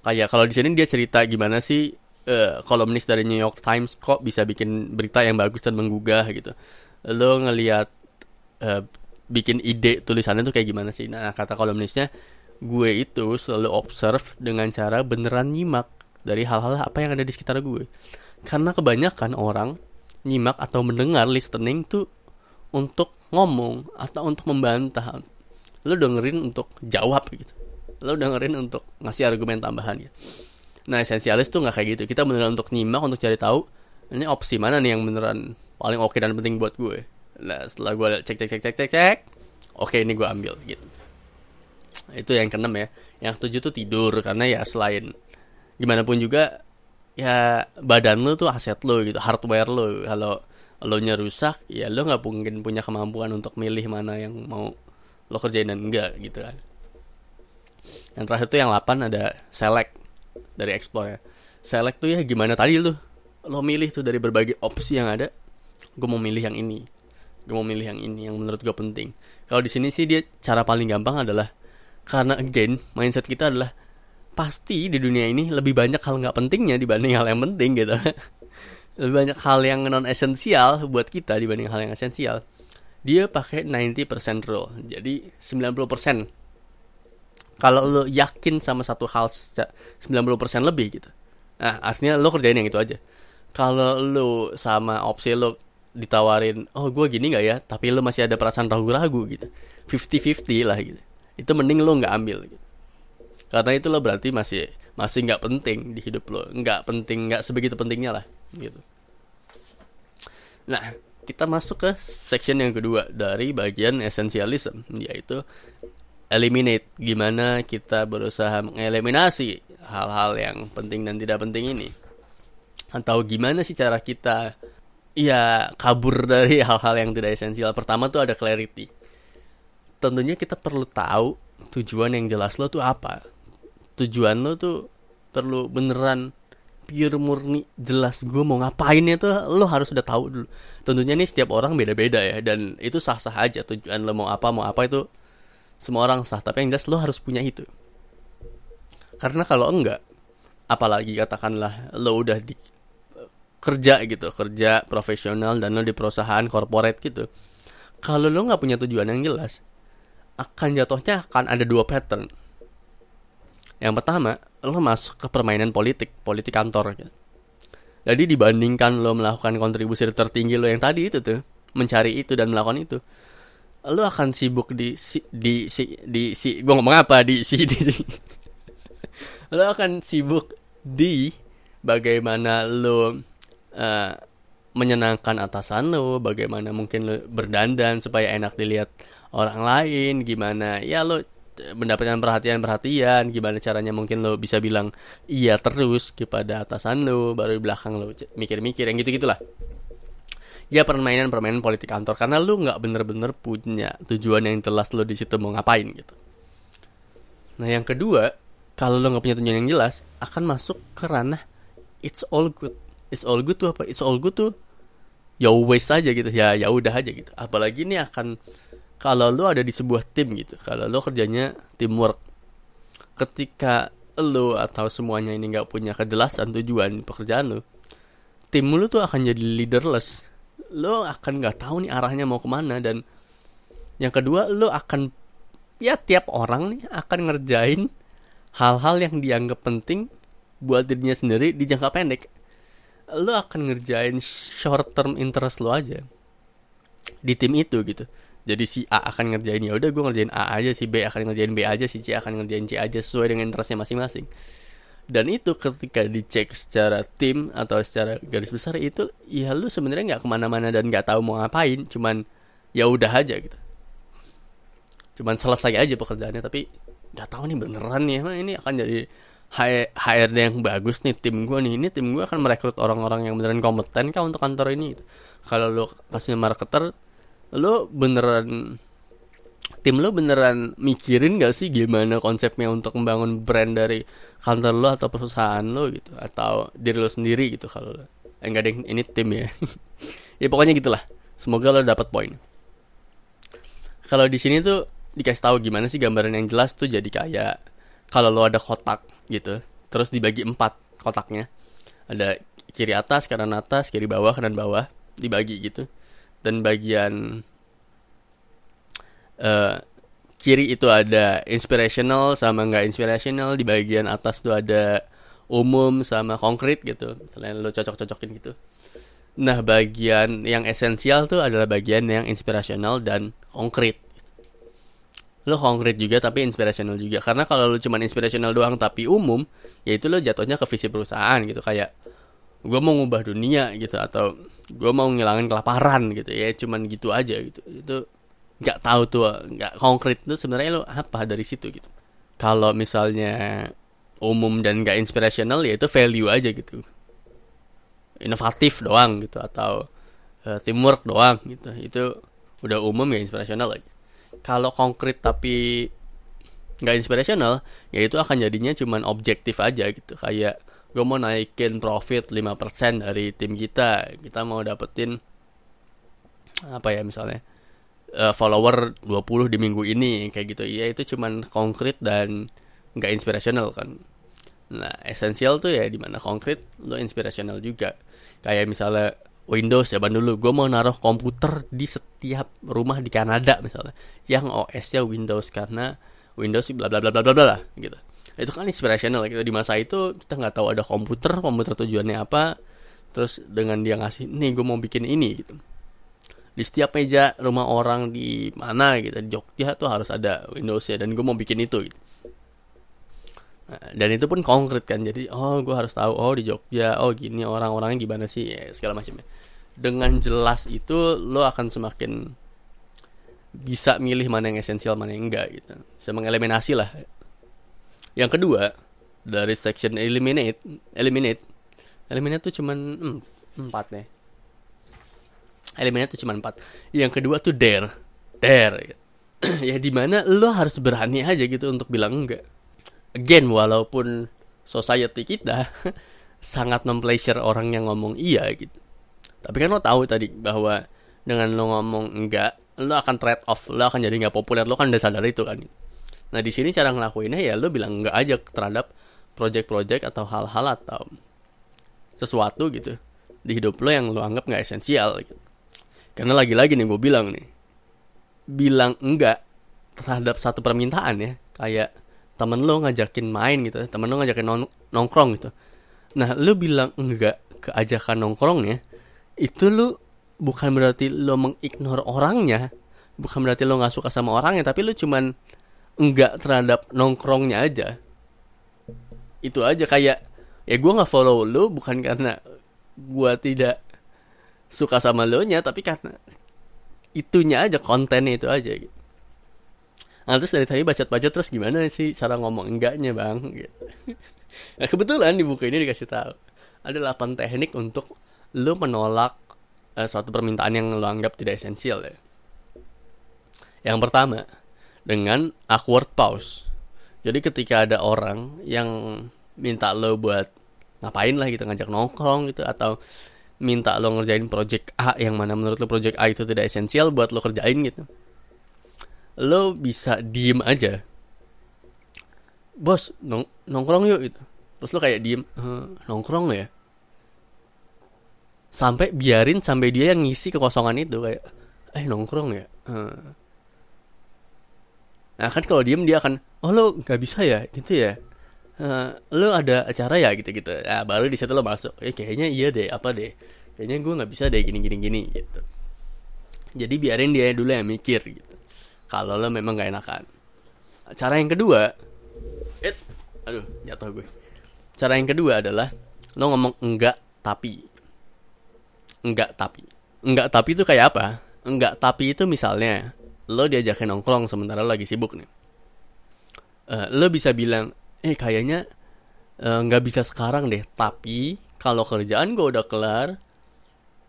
Kayak kalau di sini dia cerita gimana sih uh, kolumnis dari New York Times kok bisa bikin berita yang bagus dan menggugah gitu. Lo ngelihat uh, bikin ide tulisannya tuh kayak gimana sih? Nah kata kolumnisnya gue itu selalu observe dengan cara beneran nyimak dari hal-hal apa yang ada di sekitar gue karena kebanyakan orang nyimak atau mendengar listening tuh untuk ngomong atau untuk membantah lo dengerin untuk jawab gitu lo dengerin untuk ngasih argumen tambahan gitu Nah esensialis tuh nggak kayak gitu. Kita beneran untuk nyimak untuk cari tahu ini opsi mana nih yang beneran paling oke okay dan penting buat gue. Nah setelah gue cek cek cek cek cek cek, oke okay, ini gue ambil gitu. Itu yang keenam ya. Yang ketujuh tuh tidur karena ya selain gimana pun juga ya badan lo tuh aset lo gitu, hardware lo. Kalau lo nya rusak, ya lo nggak mungkin punya kemampuan untuk milih mana yang mau lo kerjain dan enggak gitu kan. Yang terakhir tuh yang 8 ada select dari explore ya select tuh ya gimana tadi lu lo milih tuh dari berbagai opsi yang ada gue mau milih yang ini gue mau milih yang ini yang menurut gue penting kalau di sini sih dia cara paling gampang adalah karena again mindset kita adalah pasti di dunia ini lebih banyak hal nggak pentingnya dibanding hal yang penting gitu. Lebih banyak hal yang non esensial buat kita dibanding hal yang esensial. Dia pakai 90% rule jadi 90% kalau lo yakin sama satu hal 90% lebih gitu. Nah artinya lo kerjain yang itu aja. Kalau lo sama opsi lo ditawarin oh gue gini nggak ya? Tapi lo masih ada perasaan ragu-ragu gitu. 50-50 lah gitu. Itu mending lo nggak ambil gitu. Karena itu lo berarti masih masih nggak penting di hidup lo. Nggak penting nggak sebegitu pentingnya lah gitu. Nah kita masuk ke section yang kedua dari bagian esensialism yaitu eliminate. Gimana kita berusaha mengeliminasi hal-hal yang penting dan tidak penting ini? Atau gimana sih cara kita ya kabur dari hal-hal yang tidak esensial? Pertama tuh ada clarity. Tentunya kita perlu tahu tujuan yang jelas lo tuh apa tujuan lo tuh perlu beneran pure murni jelas gue mau ngapain itu lo harus udah tahu dulu. Tentunya nih setiap orang beda-beda ya dan itu sah-sah aja tujuan lo mau apa mau apa itu semua orang sah tapi yang jelas lo harus punya itu. Karena kalau enggak apalagi katakanlah lo udah di kerja gitu kerja profesional dan lo di perusahaan corporate gitu kalau lo nggak punya tujuan yang jelas akan jatuhnya akan ada dua pattern yang pertama, lo masuk ke permainan politik, politik kantor. Gitu. Jadi dibandingkan lo melakukan kontribusi tertinggi lo yang tadi itu tuh, mencari itu dan melakukan itu, lo akan sibuk di si, di si, di si, gue ngomong apa di si di, si. lo akan sibuk di bagaimana lo uh, menyenangkan atasan lo, bagaimana mungkin lo berdandan supaya enak dilihat orang lain, gimana ya lo mendapatkan perhatian-perhatian gimana caranya mungkin lo bisa bilang iya terus kepada atasan lo baru di belakang lo mikir-mikir yang gitu gitulah ya permainan-permainan politik kantor karena lo nggak bener-bener punya tujuan yang jelas lo di situ mau ngapain gitu. Nah yang kedua kalau lo nggak punya tujuan yang jelas akan masuk ke ranah it's all good. It's all good tuh apa? It's all good tuh ya wes aja gitu ya ya udah aja gitu. Apalagi ini akan kalau lo ada di sebuah tim gitu kalau lo kerjanya teamwork ketika lo atau semuanya ini nggak punya kejelasan tujuan pekerjaan lo tim lo tuh akan jadi leaderless. Lo akan nggak tahu nih arahnya mau ke mana dan yang kedua lo akan ya tiap orang nih akan ngerjain hal-hal yang dianggap penting buat dirinya sendiri di jangka pendek. Lo akan ngerjain short term interest lo aja di tim itu gitu jadi si A akan ngerjain ya udah gue ngerjain A aja si B akan ngerjain B aja si C akan ngerjain C aja sesuai dengan interestnya masing-masing dan itu ketika dicek secara tim atau secara garis besar itu ya lu sebenarnya nggak ke mana-mana dan nggak tahu mau ngapain cuman ya udah aja gitu cuman selesai aja pekerjaannya tapi nggak tahu nih beneran nih emang ini akan jadi HRD yang bagus nih tim gue nih ini tim gue akan merekrut orang-orang yang beneran kompeten kah untuk kantor ini gitu. kalau lu kasih marketer lo beneran tim lo beneran mikirin gak sih gimana konsepnya untuk membangun brand dari kantor lo atau perusahaan lo gitu? Atau diri lo sendiri gitu kalau eh, enggak deh ini tim ya. Ya pokoknya gitulah. Semoga lo dapat poin. Kalau di sini tuh dikasih tahu gimana sih gambaran yang jelas tuh jadi kayak kalau lo ada kotak gitu terus dibagi empat kotaknya. Ada kiri atas kanan atas kiri bawah kanan bawah dibagi gitu dan bagian uh, kiri itu ada inspirational sama nggak inspirational. Di bagian atas tuh ada umum sama konkret gitu. Selain lo cocok-cocokin gitu. Nah bagian yang esensial tuh adalah bagian yang inspirational dan konkret lo konkret juga tapi inspirational juga. Karena kalau lo cuma inspirational doang tapi umum ya itu lo jatuhnya ke visi perusahaan gitu. Kayak gue mau ngubah dunia gitu atau gue mau ngilangin kelaparan gitu ya cuman gitu aja gitu. Itu nggak tahu tuh nggak konkret tuh sebenarnya lo apa dari situ gitu. Kalau misalnya umum dan nggak inspirational ya itu value aja gitu. Inovatif doang gitu atau uh, teamwork doang gitu. Itu udah umum ya inspirational lagi. Kalau konkret tapi nggak inspirational ya itu akan jadinya cuman objektif aja gitu. Kayak gue mau naikin profit 5% dari tim kita. Kita mau dapetin apa ya misalnya uh, follower 20 di minggu ini kayak gitu. Ya itu cuman konkret dan nggak inspirational kan. Nah esensial tuh ya di mana konkret lo inspirational juga. Kayak misalnya Windows ya dulu gue mau naruh komputer di setiap rumah di Kanada misalnya yang OS-nya Windows karena Windows bla bla bla bla bla bla gitu itu kan inspirational gitu. Di masa itu kita nggak tahu ada komputer komputer tujuannya apa. Terus dengan dia ngasih nih gue mau bikin ini gitu. Di setiap meja rumah orang di mana gitu di Jogja tuh harus ada Windows ya dan gue mau bikin itu gitu. Nah, dan itu pun konkret kan. Jadi oh gue harus tahu oh di Jogja oh gini orang-orangnya gimana sih ya, segala macamnya dengan jelas itu lo akan semakin bisa milih mana yang esensial mana yang enggak gitu. Bisa mengeliminasi lah yang kedua dari section eliminate, eliminate, eliminate tuh cuman hmm, empat nih. Eliminate tuh cuman empat. Yang kedua tuh dare, dare. ya di mana lo harus berani aja gitu untuk bilang enggak. Again walaupun society kita sangat mempleasure orang yang ngomong iya gitu tapi kan lo tahu tadi bahwa dengan lo ngomong enggak lo akan trade off lo akan jadi nggak populer lo kan udah sadar itu kan nah di sini cara ngelakuinnya ya lo bilang enggak aja terhadap project-project atau hal-hal atau sesuatu gitu di hidup lo yang lo anggap nggak esensial gitu. karena lagi-lagi nih gue bilang nih bilang enggak terhadap satu permintaan ya kayak temen lo ngajakin main gitu temen lo ngajakin nong nongkrong gitu nah lo bilang enggak ke ajakan nongkrongnya itu lo bukan berarti lo mengignore orangnya bukan berarti lo nggak suka sama orangnya tapi lo cuman enggak terhadap nongkrongnya aja itu aja kayak ya gue nggak follow lo bukan karena gue tidak suka sama lo nya tapi karena itunya aja kontennya itu aja gitu Nah, terus dari tadi bacot-bacot terus gimana sih cara ngomong enggaknya bang? Gitu. Nah, kebetulan di buku ini dikasih tahu ada 8 teknik untuk lo menolak uh, suatu permintaan yang lo anggap tidak esensial ya. Yang pertama, dengan awkward pause. Jadi ketika ada orang yang minta lo buat ngapain lah gitu ngajak nongkrong gitu atau minta lo ngerjain project A yang mana menurut lo project A itu tidak esensial buat lo kerjain gitu lo bisa diem aja bos nong nongkrong yuk gitu terus lo kayak diem e, nongkrong ya sampai biarin sampai dia yang ngisi kekosongan itu kayak eh nongkrong ya e. nah kan kalau diem dia akan oh lo nggak bisa ya? Gitu ya. Uh, lo ada acara ya? Gitu gitu nah, baru di situ lo masuk. Eh kayaknya iya deh apa deh? Kayaknya gue nggak bisa deh gini gini gini gitu. Jadi biarin dia dulu yang mikir gitu. Kalau lo memang gak enakan. Cara yang kedua it aduh jatuh gue. Cara yang kedua adalah lo ngomong enggak tapi. Enggak tapi. Enggak tapi itu kayak apa? Enggak tapi itu misalnya lo diajakin nongkrong sementara lagi sibuk nih. Uh, lo bisa bilang eh kayaknya eh, nggak uh, bisa sekarang deh tapi kalau kerjaan gue udah kelar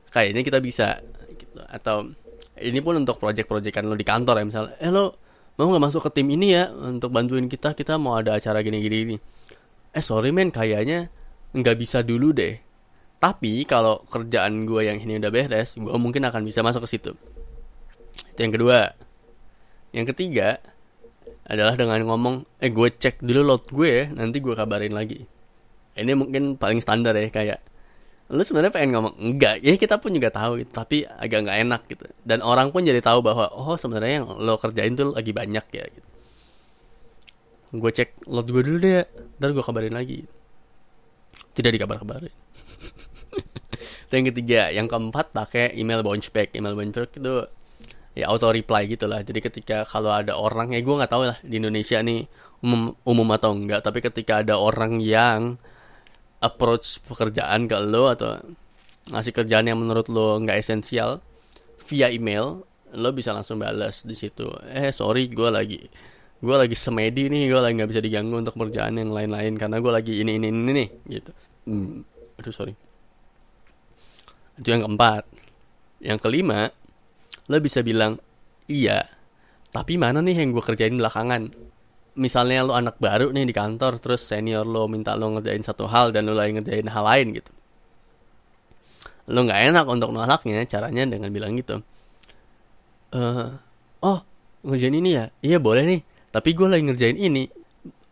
kayaknya kita bisa gitu. Atau ini pun untuk project-projectan lo di kantor ya misalnya eh lo mau nggak masuk ke tim ini ya untuk bantuin kita kita mau ada acara gini-gini ini eh sorry men kayaknya nggak bisa dulu deh. Tapi kalau kerjaan gue yang ini udah beres gue mungkin akan bisa masuk ke situ. Itu yang kedua yang ketiga adalah dengan ngomong eh gue cek dulu load gue nanti gue kabarin lagi. Ini mungkin paling standar ya kayak lu sebenarnya pengen ngomong? Enggak ya kita pun juga tahu gitu tapi agak nggak enak gitu. Dan orang pun jadi tahu bahwa oh sebenarnya yang lo kerjain tuh lagi banyak ya gitu. Gue cek load gue dulu deh ntar gue kabarin lagi. Tidak dikabar-kabarin. Yang ketiga. Yang keempat pakai email bounce back. Email bounce back itu ya auto reply gitu lah jadi ketika kalau ada orang ya gue nggak tahu lah di Indonesia nih umum, umum atau enggak tapi ketika ada orang yang approach pekerjaan ke lo atau ngasih kerjaan yang menurut lo nggak esensial via email lo bisa langsung balas di situ. Eh sorry gue lagi gue lagi semedi nih gue lagi nggak bisa diganggu untuk kerjaan yang lain-lain karena gue lagi ini ini ini nih gitu. Mm. aduh sorry. Itu yang keempat. Yang kelima lo bisa bilang iya tapi mana nih yang gue kerjain belakangan? Misalnya lo anak baru nih di kantor terus senior lo minta lo ngerjain satu hal dan lo lagi ngerjain hal lain gitu. Lo nggak enak untuk nolaknya caranya dengan bilang gitu. Uh, oh ngerjain ini ya? Iya boleh nih tapi gue lagi ngerjain ini.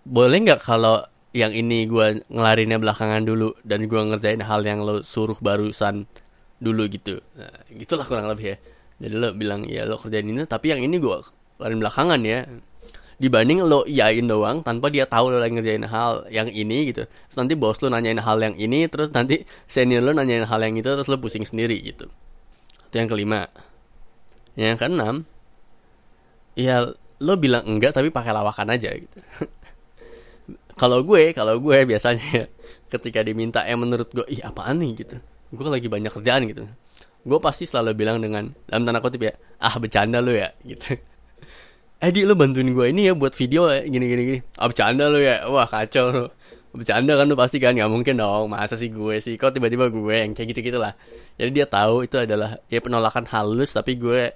Boleh nggak kalau yang ini gue ngelarinnya belakangan dulu dan gue ngerjain hal yang lo suruh barusan dulu gitu? Nah, gitulah kurang lebih ya jadi lo bilang ya lo kerjain ini. Tapi yang ini gue ngelarin belakangan ya. Dibanding lo iyain doang tanpa dia tahu lo lagi ngerjain hal yang ini gitu. Terus nanti bos lo nanyain hal yang ini terus nanti senior lo nanyain hal yang itu terus lo pusing sendiri gitu. Itu yang kelima. Yang keenam ya lo bilang enggak tapi pakai lawakan aja gitu. Kalau gue kalau gue biasanya ketika diminta yang menurut gue ih apaan nih? gitu. Gue lagi banyak kerjaan gitu gue pasti selalu bilang dengan dalam tanda kutip ya ah bercanda lo ya gitu. Eh di lu bantuin gue ini ya buat video ya gini gini gini. Ah bercanda lu ya. Wah kacau lu. Bercanda kan lu pasti kan? Nggak mungkin dong masa sih gue sih? Kok tiba-tiba gue yang kayak gitu gitulah jadi dia tahu itu adalah ya penolakan halus tapi gue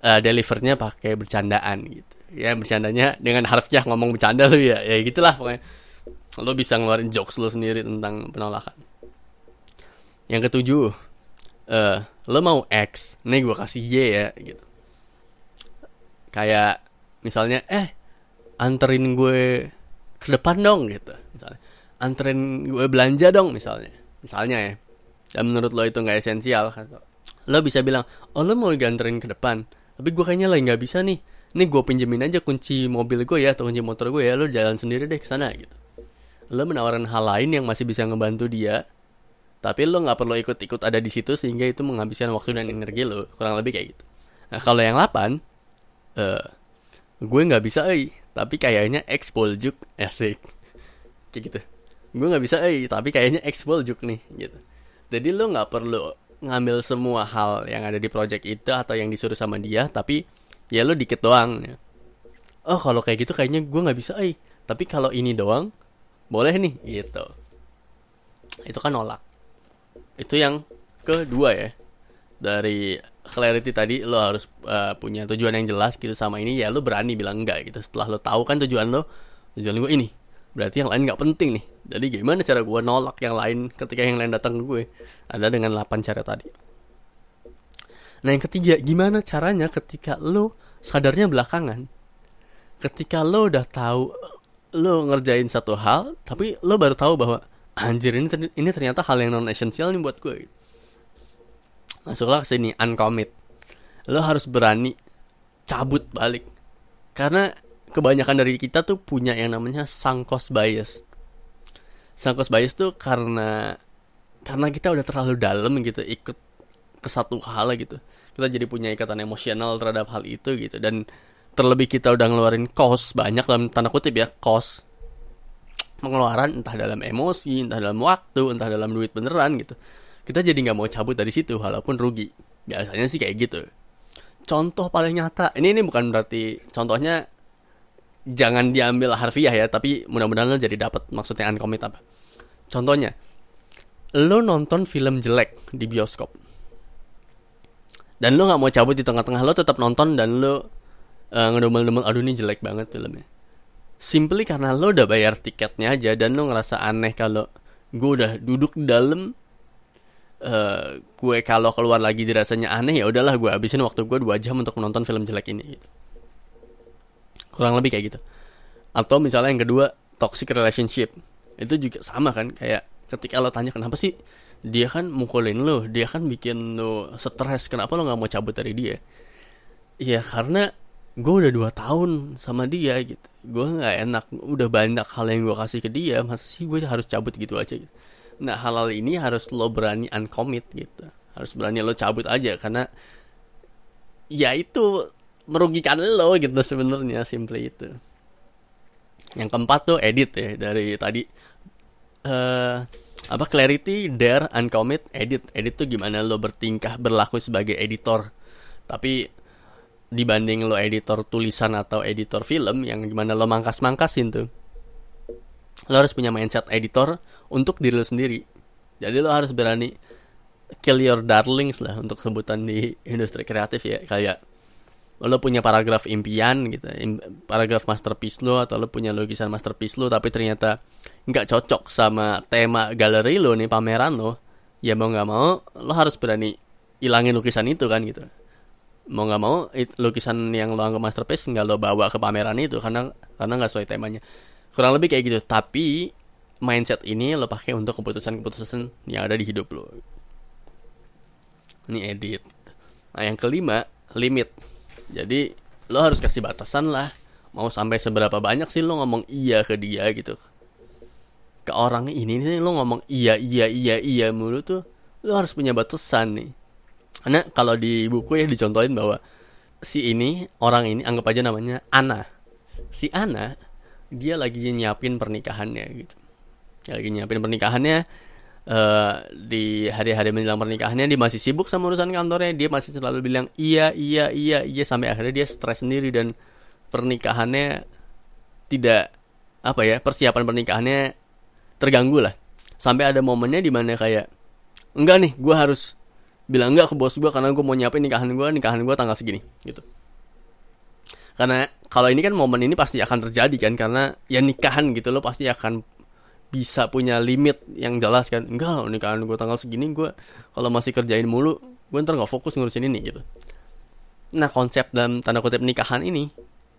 uh, delivernya pakai bercandaan gitu. Ya bercandanya dengan harfiah ngomong bercanda lu ya ya gitulah pokoknya. Lo bisa ngeluarin jokes lo sendiri tentang penolakan. Yang ketujuh uh, lo mau X nih gue kasih Y ya gitu. Kayak misalnya eh anterin gue ke depan dong gitu. Misalnya anterin gue belanja dong misalnya. Misalnya ya. Dan menurut lo itu nggak esensial lo bisa bilang oh lo mau ganterin ke depan tapi gue kayaknya lagi nggak bisa nih. Ini gue pinjemin aja kunci mobil gue ya atau kunci motor gue ya lo jalan sendiri deh ke sana gitu. Lo menawarkan hal lain yang masih bisa ngebantu dia tapi lo nggak perlu ikut-ikut ada di situ sehingga itu menghabiskan waktu dan energi lo kurang lebih kayak gitu. Nah kalau yang 8 uh, gue nggak bisa eh tapi kayaknya explode asik. Kayak gitu. Gue nggak bisa eh tapi kayaknya explode nih gitu. Jadi lo nggak perlu ngambil semua hal yang ada di project itu atau yang disuruh sama dia tapi ya lo dikit doang ya. oh kalau kayak gitu kayaknya gue nggak bisa eh tapi kalau ini doang boleh nih gitu. Itu kan nolak itu yang kedua ya. Dari clarity tadi lo harus uh, punya tujuan yang jelas gitu sama ini ya lo berani bilang enggak gitu. Setelah lo tahu kan tujuan lo tujuan gue ini berarti yang lain nggak penting nih. Jadi gimana cara gue nolak yang lain ketika yang lain datang ke gue? Ada dengan 8 cara tadi. Nah yang ketiga gimana caranya ketika lo sadarnya belakangan ketika lo udah tahu lo ngerjain satu hal tapi lo baru tahu bahwa anjir ini ini ternyata hal yang non esensial nih buat gue masuklah ke sini uncommit. Lo harus berani cabut balik. Karena kebanyakan dari kita tuh punya yang namanya sunk cost bias. Sunk cost bias tuh karena karena kita udah terlalu dalam gitu ikut ke satu hal gitu. Kita jadi punya ikatan emosional terhadap hal itu gitu. Dan terlebih kita udah ngeluarin cost banyak dalam tanda kutip ya cost pengeluaran entah dalam emosi entah dalam waktu entah dalam duit beneran gitu. Kita jadi nggak mau cabut dari situ walaupun rugi. Biasanya sih kayak gitu. Contoh paling nyata ini ini bukan berarti contohnya jangan diambil harfiah ya tapi mudah-mudahan lo jadi dapat maksudnya uncommit apa. Contohnya lo nonton film jelek di bioskop. Dan lo nggak mau cabut di tengah-tengah lo tetap nonton dan lo uh, ngedumel-dumel aduh ini jelek banget filmnya simply karena lo udah bayar tiketnya aja dan lo ngerasa aneh kalau gue udah duduk di dalam uh, gue kalau keluar lagi dirasanya aneh ya udahlah gue habisin waktu gue dua jam untuk menonton film jelek ini gitu. kurang lebih kayak gitu. Atau misalnya yang kedua toxic relationship. Itu juga sama kan kayak ketika lo tanya kenapa sih dia kan mukulin lo? Dia kan bikin lo stres. Kenapa lo nggak mau cabut dari dia? Ya karena gue udah dua tahun sama dia gitu gue nggak enak udah banyak hal yang gue kasih ke dia masa sih gue harus cabut gitu aja gitu Nah halal ini harus lo berani uncommit gitu. Harus berani lo cabut aja karena ya itu merugikan lo gitu sebenarnya simple itu. Yang keempat tuh edit ya dari tadi uh, apa clarity, dare, uncommit, edit. Edit tuh gimana lo bertingkah berlaku sebagai editor. Tapi dibanding lo editor tulisan atau editor film yang gimana lo mangkas-mangkasin tuh. Lo harus punya mindset editor untuk diri lo sendiri. Jadi lo harus berani kill your darlings lah untuk sebutan di industri kreatif ya. Kayak lo punya paragraf impian gitu paragraf masterpiece lo atau lo punya lukisan masterpiece lo tapi ternyata nggak cocok sama tema galeri lo nih pameran lo ya mau nggak mau lo harus berani ilangin lukisan itu kan gitu mau nggak mau lukisan yang lo anggap masterpiece nggak lo bawa ke pameran itu karena karena nggak sesuai temanya. Kurang lebih kayak gitu tapi mindset ini lo pakai untuk keputusan-keputusan yang ada di hidup lo. Ini edit. Nah yang kelima limit. Jadi lo harus kasih batasan lah. Mau sampai seberapa banyak sih lo ngomong iya ke dia gitu. Ke orang ini nih lo ngomong iya iya iya iya mulu tuh lo harus punya batasan nih karena kalau di buku ya dicontohin bahwa si ini orang ini anggap aja namanya Ana si Ana dia lagi nyiapin pernikahannya gitu. Lagi nyiapin pernikahannya uh, di hari-hari menjelang pernikahannya dia masih sibuk sama urusan kantornya. Dia masih selalu bilang iya iya iya iya sampai akhirnya dia stres sendiri dan pernikahannya tidak apa ya persiapan pernikahannya terganggu lah. Sampai ada momennya di mana kayak enggak nih gue harus bilang enggak ke bos gue karena gue mau nyiapin nikahan gue nikahan gue tanggal segini gitu. Karena kalau ini kan momen ini pasti akan terjadi kan karena ya nikahan gitu lo pasti akan bisa punya limit yang jelas kan. Enggak loh nikahan gue tanggal segini gue kalau masih kerjain mulu gue ntar nggak fokus ngurusin ini gitu. Nah konsep dalam tanda kutip nikahan ini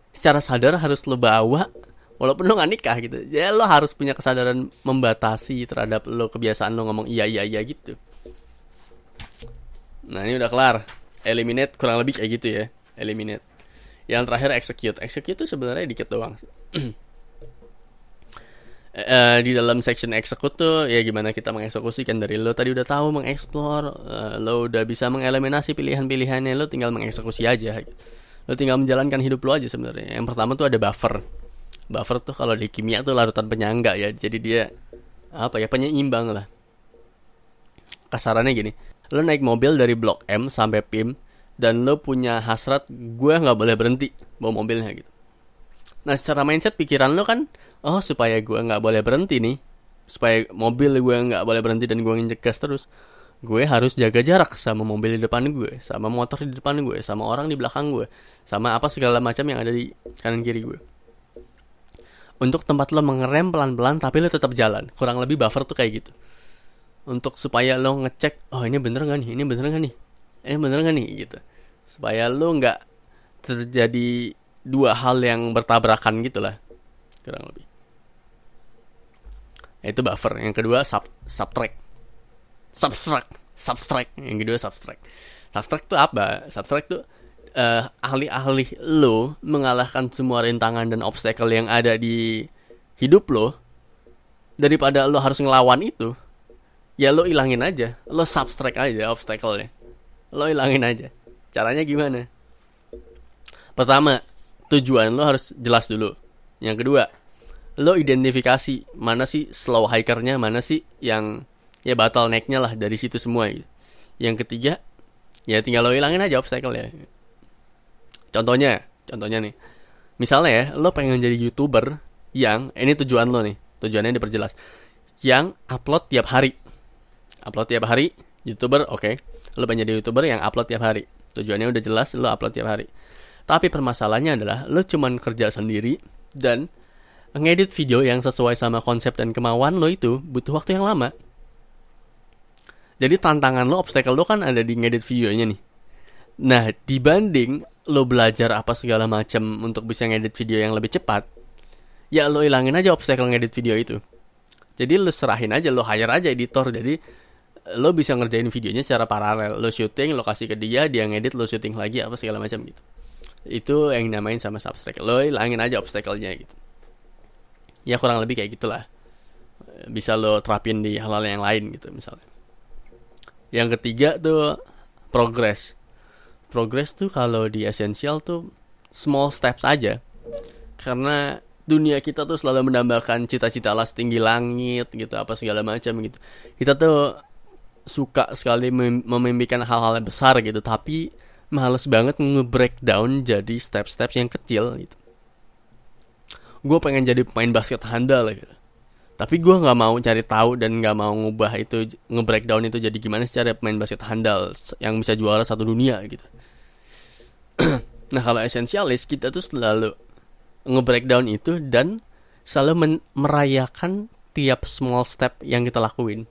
secara sadar harus lo bawa walaupun lo gak nikah gitu. Ya lo harus punya kesadaran membatasi terhadap lo kebiasaan lo ngomong iya iya iya gitu nah ini udah kelar. Eliminate kurang lebih kayak gitu ya. Eliminate. Yang terakhir execute. Execute itu sebenarnya dikit doang uh, di dalam section execute tuh ya gimana kita mengeksekusikan dari lo. Tadi udah tahu mengeksplor uh, lo udah bisa mengeliminasi pilihan-pilihannya. Lo tinggal mengeksekusi aja. Lo tinggal menjalankan hidup lo aja sebenarnya. Yang pertama tuh ada buffer. Buffer tuh kalau di kimia tuh larutan penyangga ya. Jadi dia apa ya penyeimbang lah. Kasarannya gini lo naik mobil dari blok M sampai PIM dan lo punya hasrat gue nggak boleh berhenti bawa mobilnya gitu. Nah secara mindset pikiran lo kan oh supaya gue nggak boleh berhenti nih. Supaya mobil gue nggak boleh berhenti dan gue nginjek gas terus. Gue harus jaga jarak sama mobil di depan gue sama motor di depan gue sama orang di belakang gue sama apa segala macam yang ada di kanan kiri gue untuk tempat lo mengerem pelan-pelan tapi lo tetap jalan. Kurang lebih buffer tuh kayak gitu untuk supaya lo ngecek oh ini bener gak nih? Ini bener gak nih? Eh bener gak nih? Gitu. Supaya lo nggak terjadi dua hal yang bertabrakan gitu lah kurang lebih. Itu buffer. Yang kedua sub subtract. Subtract. Subtract. Yang kedua subtract. Subtract itu apa? Subtract itu uh, ahli-ahli lo mengalahkan semua rintangan dan obstacle yang ada di hidup lo daripada lo harus ngelawan itu ya lo ilangin aja. Lo subtract aja obstacle-nya. Lo ilangin aja. Caranya gimana? Pertama tujuan lo harus jelas dulu. Yang kedua lo identifikasi mana sih slow hikernya mana sih yang ya batal naiknya lah dari situ semua gitu. yang ketiga ya tinggal lo hilangin aja obstacle ya contohnya contohnya nih. Misalnya ya lo pengen jadi youtuber yang ini tujuan lo nih tujuannya diperjelas. Yang upload tiap hari upload tiap hari youtuber oke okay. lo pengen jadi youtuber yang upload tiap hari tujuannya udah jelas lo upload tiap hari tapi permasalahannya adalah lo cuman kerja sendiri dan ngedit video yang sesuai sama konsep dan kemauan lo itu butuh waktu yang lama. Jadi tantangan lo, obstacle lo kan ada di ngedit videonya nih. Nah, dibanding lo belajar apa segala macam untuk bisa ngedit video yang lebih cepat, ya lo ilangin aja obstacle ngedit video itu. Jadi lo serahin aja, lo hire aja editor. Jadi lo bisa ngerjain videonya secara paralel. Lo syuting, lo kasih ke dia, dia ngedit, lo syuting lagi apa segala macam gitu. Itu yang namain sama subtract. Lo ilangin aja obstacle-nya gitu ya kurang lebih kayak gitulah bisa lo terapin di hal-hal yang lain gitu misalnya yang ketiga tuh progress progress tuh kalau di esensial tuh small steps aja karena dunia kita tuh selalu menambahkan cita-cita lah setinggi langit gitu apa segala macam gitu kita tuh suka sekali mem memimpikan hal-hal yang besar gitu tapi males banget nge-breakdown jadi step-steps yang kecil gitu. Gue pengen jadi pemain basket handal gitu. Tapi gue nggak mau cari tahu dan nggak mau ngubah itu nge-breakdown itu jadi gimana secara pemain basket handal yang bisa juara satu dunia gitu. Nah kalau esensialis kita tuh selalu nge-breakdown itu dan selalu merayakan tiap small step yang kita lakuin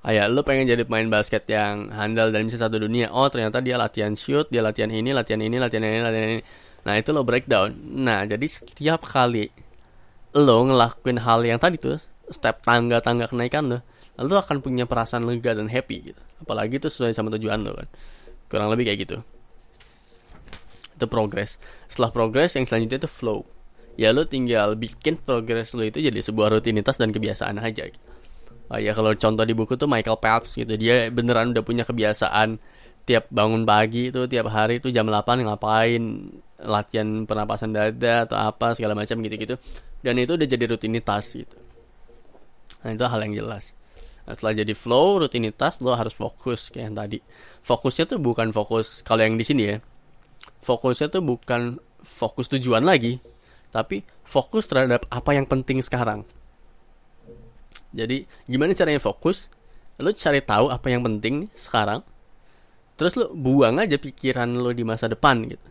Kayak lo pengen jadi pemain basket yang handal dan bisa satu dunia. Oh ternyata dia latihan shoot, dia latihan ini, latihan ini, latihan ini, latihan ini. Nah itu lo breakdown. Nah jadi setiap kali lo ngelakuin hal yang tadi tuh step tangga-tangga kenaikan lo lo akan punya perasaan lega dan happy gitu apalagi itu sesuai sama tujuan lo kan kurang lebih kayak gitu itu progress setelah progress yang selanjutnya itu flow ya lo tinggal bikin progress lo itu jadi sebuah rutinitas dan kebiasaan aja gitu. Oh ya kalau contoh di buku tuh Michael Phelps gitu. Dia beneran udah punya kebiasaan tiap bangun pagi itu tiap hari itu jam 8 ngapain latihan pernapasan dada atau apa segala macam gitu-gitu. Dan itu udah jadi rutinitas gitu. Nah itu hal yang jelas. Nah, setelah jadi flow rutinitas lo harus fokus kayak yang tadi. Fokusnya tuh bukan fokus kalau yang di sini ya fokusnya tuh bukan fokus tujuan lagi tapi fokus terhadap apa yang penting sekarang jadi gimana caranya fokus? Lo cari tahu apa yang penting sekarang. Terus lo buang aja pikiran lo di masa depan gitu.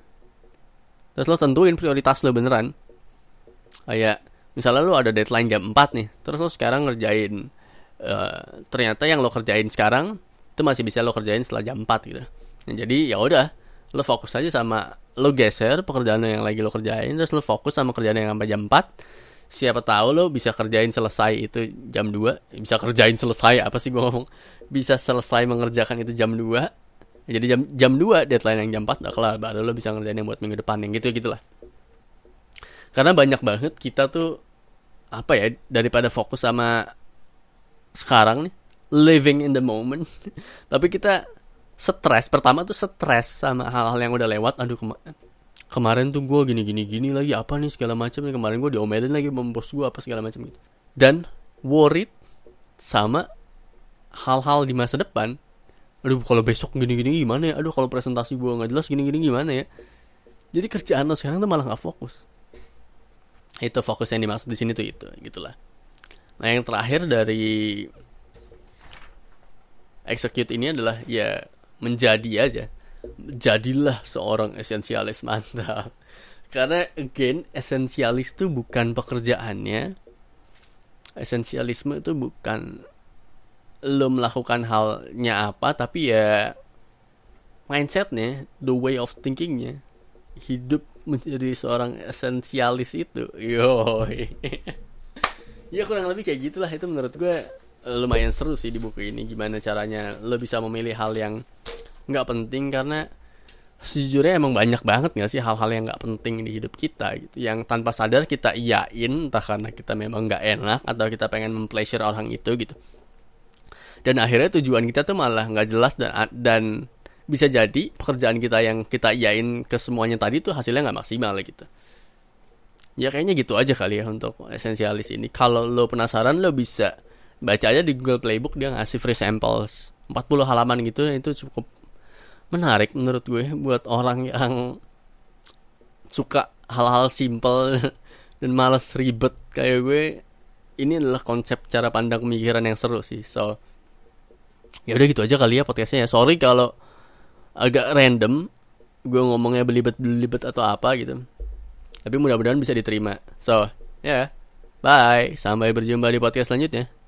Terus lo tentuin prioritas lo beneran. Kayak misalnya lu ada deadline jam 4 nih terus lu sekarang ngerjain uh, ternyata yang lo kerjain sekarang itu masih bisa lo kerjain setelah jam 4 gitu. Nah, jadi ya udah lo fokus aja sama lo geser pekerjaan yang lagi lo kerjain terus lo fokus sama kerjaan yang sampai jam 4 siapa tahu lo bisa kerjain selesai itu jam 2 bisa kerjain selesai apa sih gue ngomong? Bisa selesai mengerjakan itu jam 2 jadi jam jam 2 deadline yang jam 4 udah kelar baru lo bisa ngerjain yang buat minggu depan yang gitu gitulah karena banyak banget kita tuh apa ya daripada fokus sama sekarang nih living in the moment. Tapi kita stres pertama tuh stres sama hal-hal yang udah lewat aduh kemarin tuh gue gini gini gini lagi apa nih segala macam nih kemarin gue diomelin lagi sama bos gue apa segala macam gitu. Dan worried sama hal-hal di masa depan. Aduh kalau besok gini gini gimana ya? Aduh kalau presentasi gue nggak jelas gini gini gimana ya? Jadi kerjaan lo sekarang tuh malah nggak fokus. Itu fokus yang dimaksud di sini tuh itu gitulah. Nah yang terakhir dari execute ini adalah ya menjadi aja jadilah seorang esensialis mantap. Karena again esensialis itu bukan pekerjaannya. Esensialisme itu bukan lo melakukan halnya apa tapi ya mindsetnya the way of thinkingnya. Hidup menjadi seorang esensialis itu. Yo ya kurang lebih kayak gitulah. Itu menurut gue lumayan seru sih di buku ini. Gimana caranya lo bisa memilih hal yang nggak penting karena sejujurnya emang banyak banget gak sih hal-hal yang nggak penting di hidup kita gitu. Yang tanpa sadar kita iyain entah karena kita memang nggak enak atau kita pengen mempleasure orang itu gitu. Dan akhirnya tujuan kita tuh malah nggak jelas dan dan bisa jadi pekerjaan kita yang kita iyain ke semuanya tadi tuh hasilnya nggak maksimal gitu. Ya kayaknya gitu aja kali ya untuk esensialis ini. Kalau lo penasaran lo bisa baca aja di Google Playbook dia ngasih free samples. 40 halaman gitu itu cukup menarik menurut gue buat orang yang suka hal-hal simple dan males ribet. Kayak gue ini adalah konsep cara pandang pemikiran yang seru sih. So ya udah gitu aja kali ya podcastnya. Ya sorry kalau agak random gue ngomongnya belibet belibet atau apa gitu. Tapi mudah-mudahan bisa diterima. So ya. Yeah. bye. Sampai berjumpa di podcast selanjutnya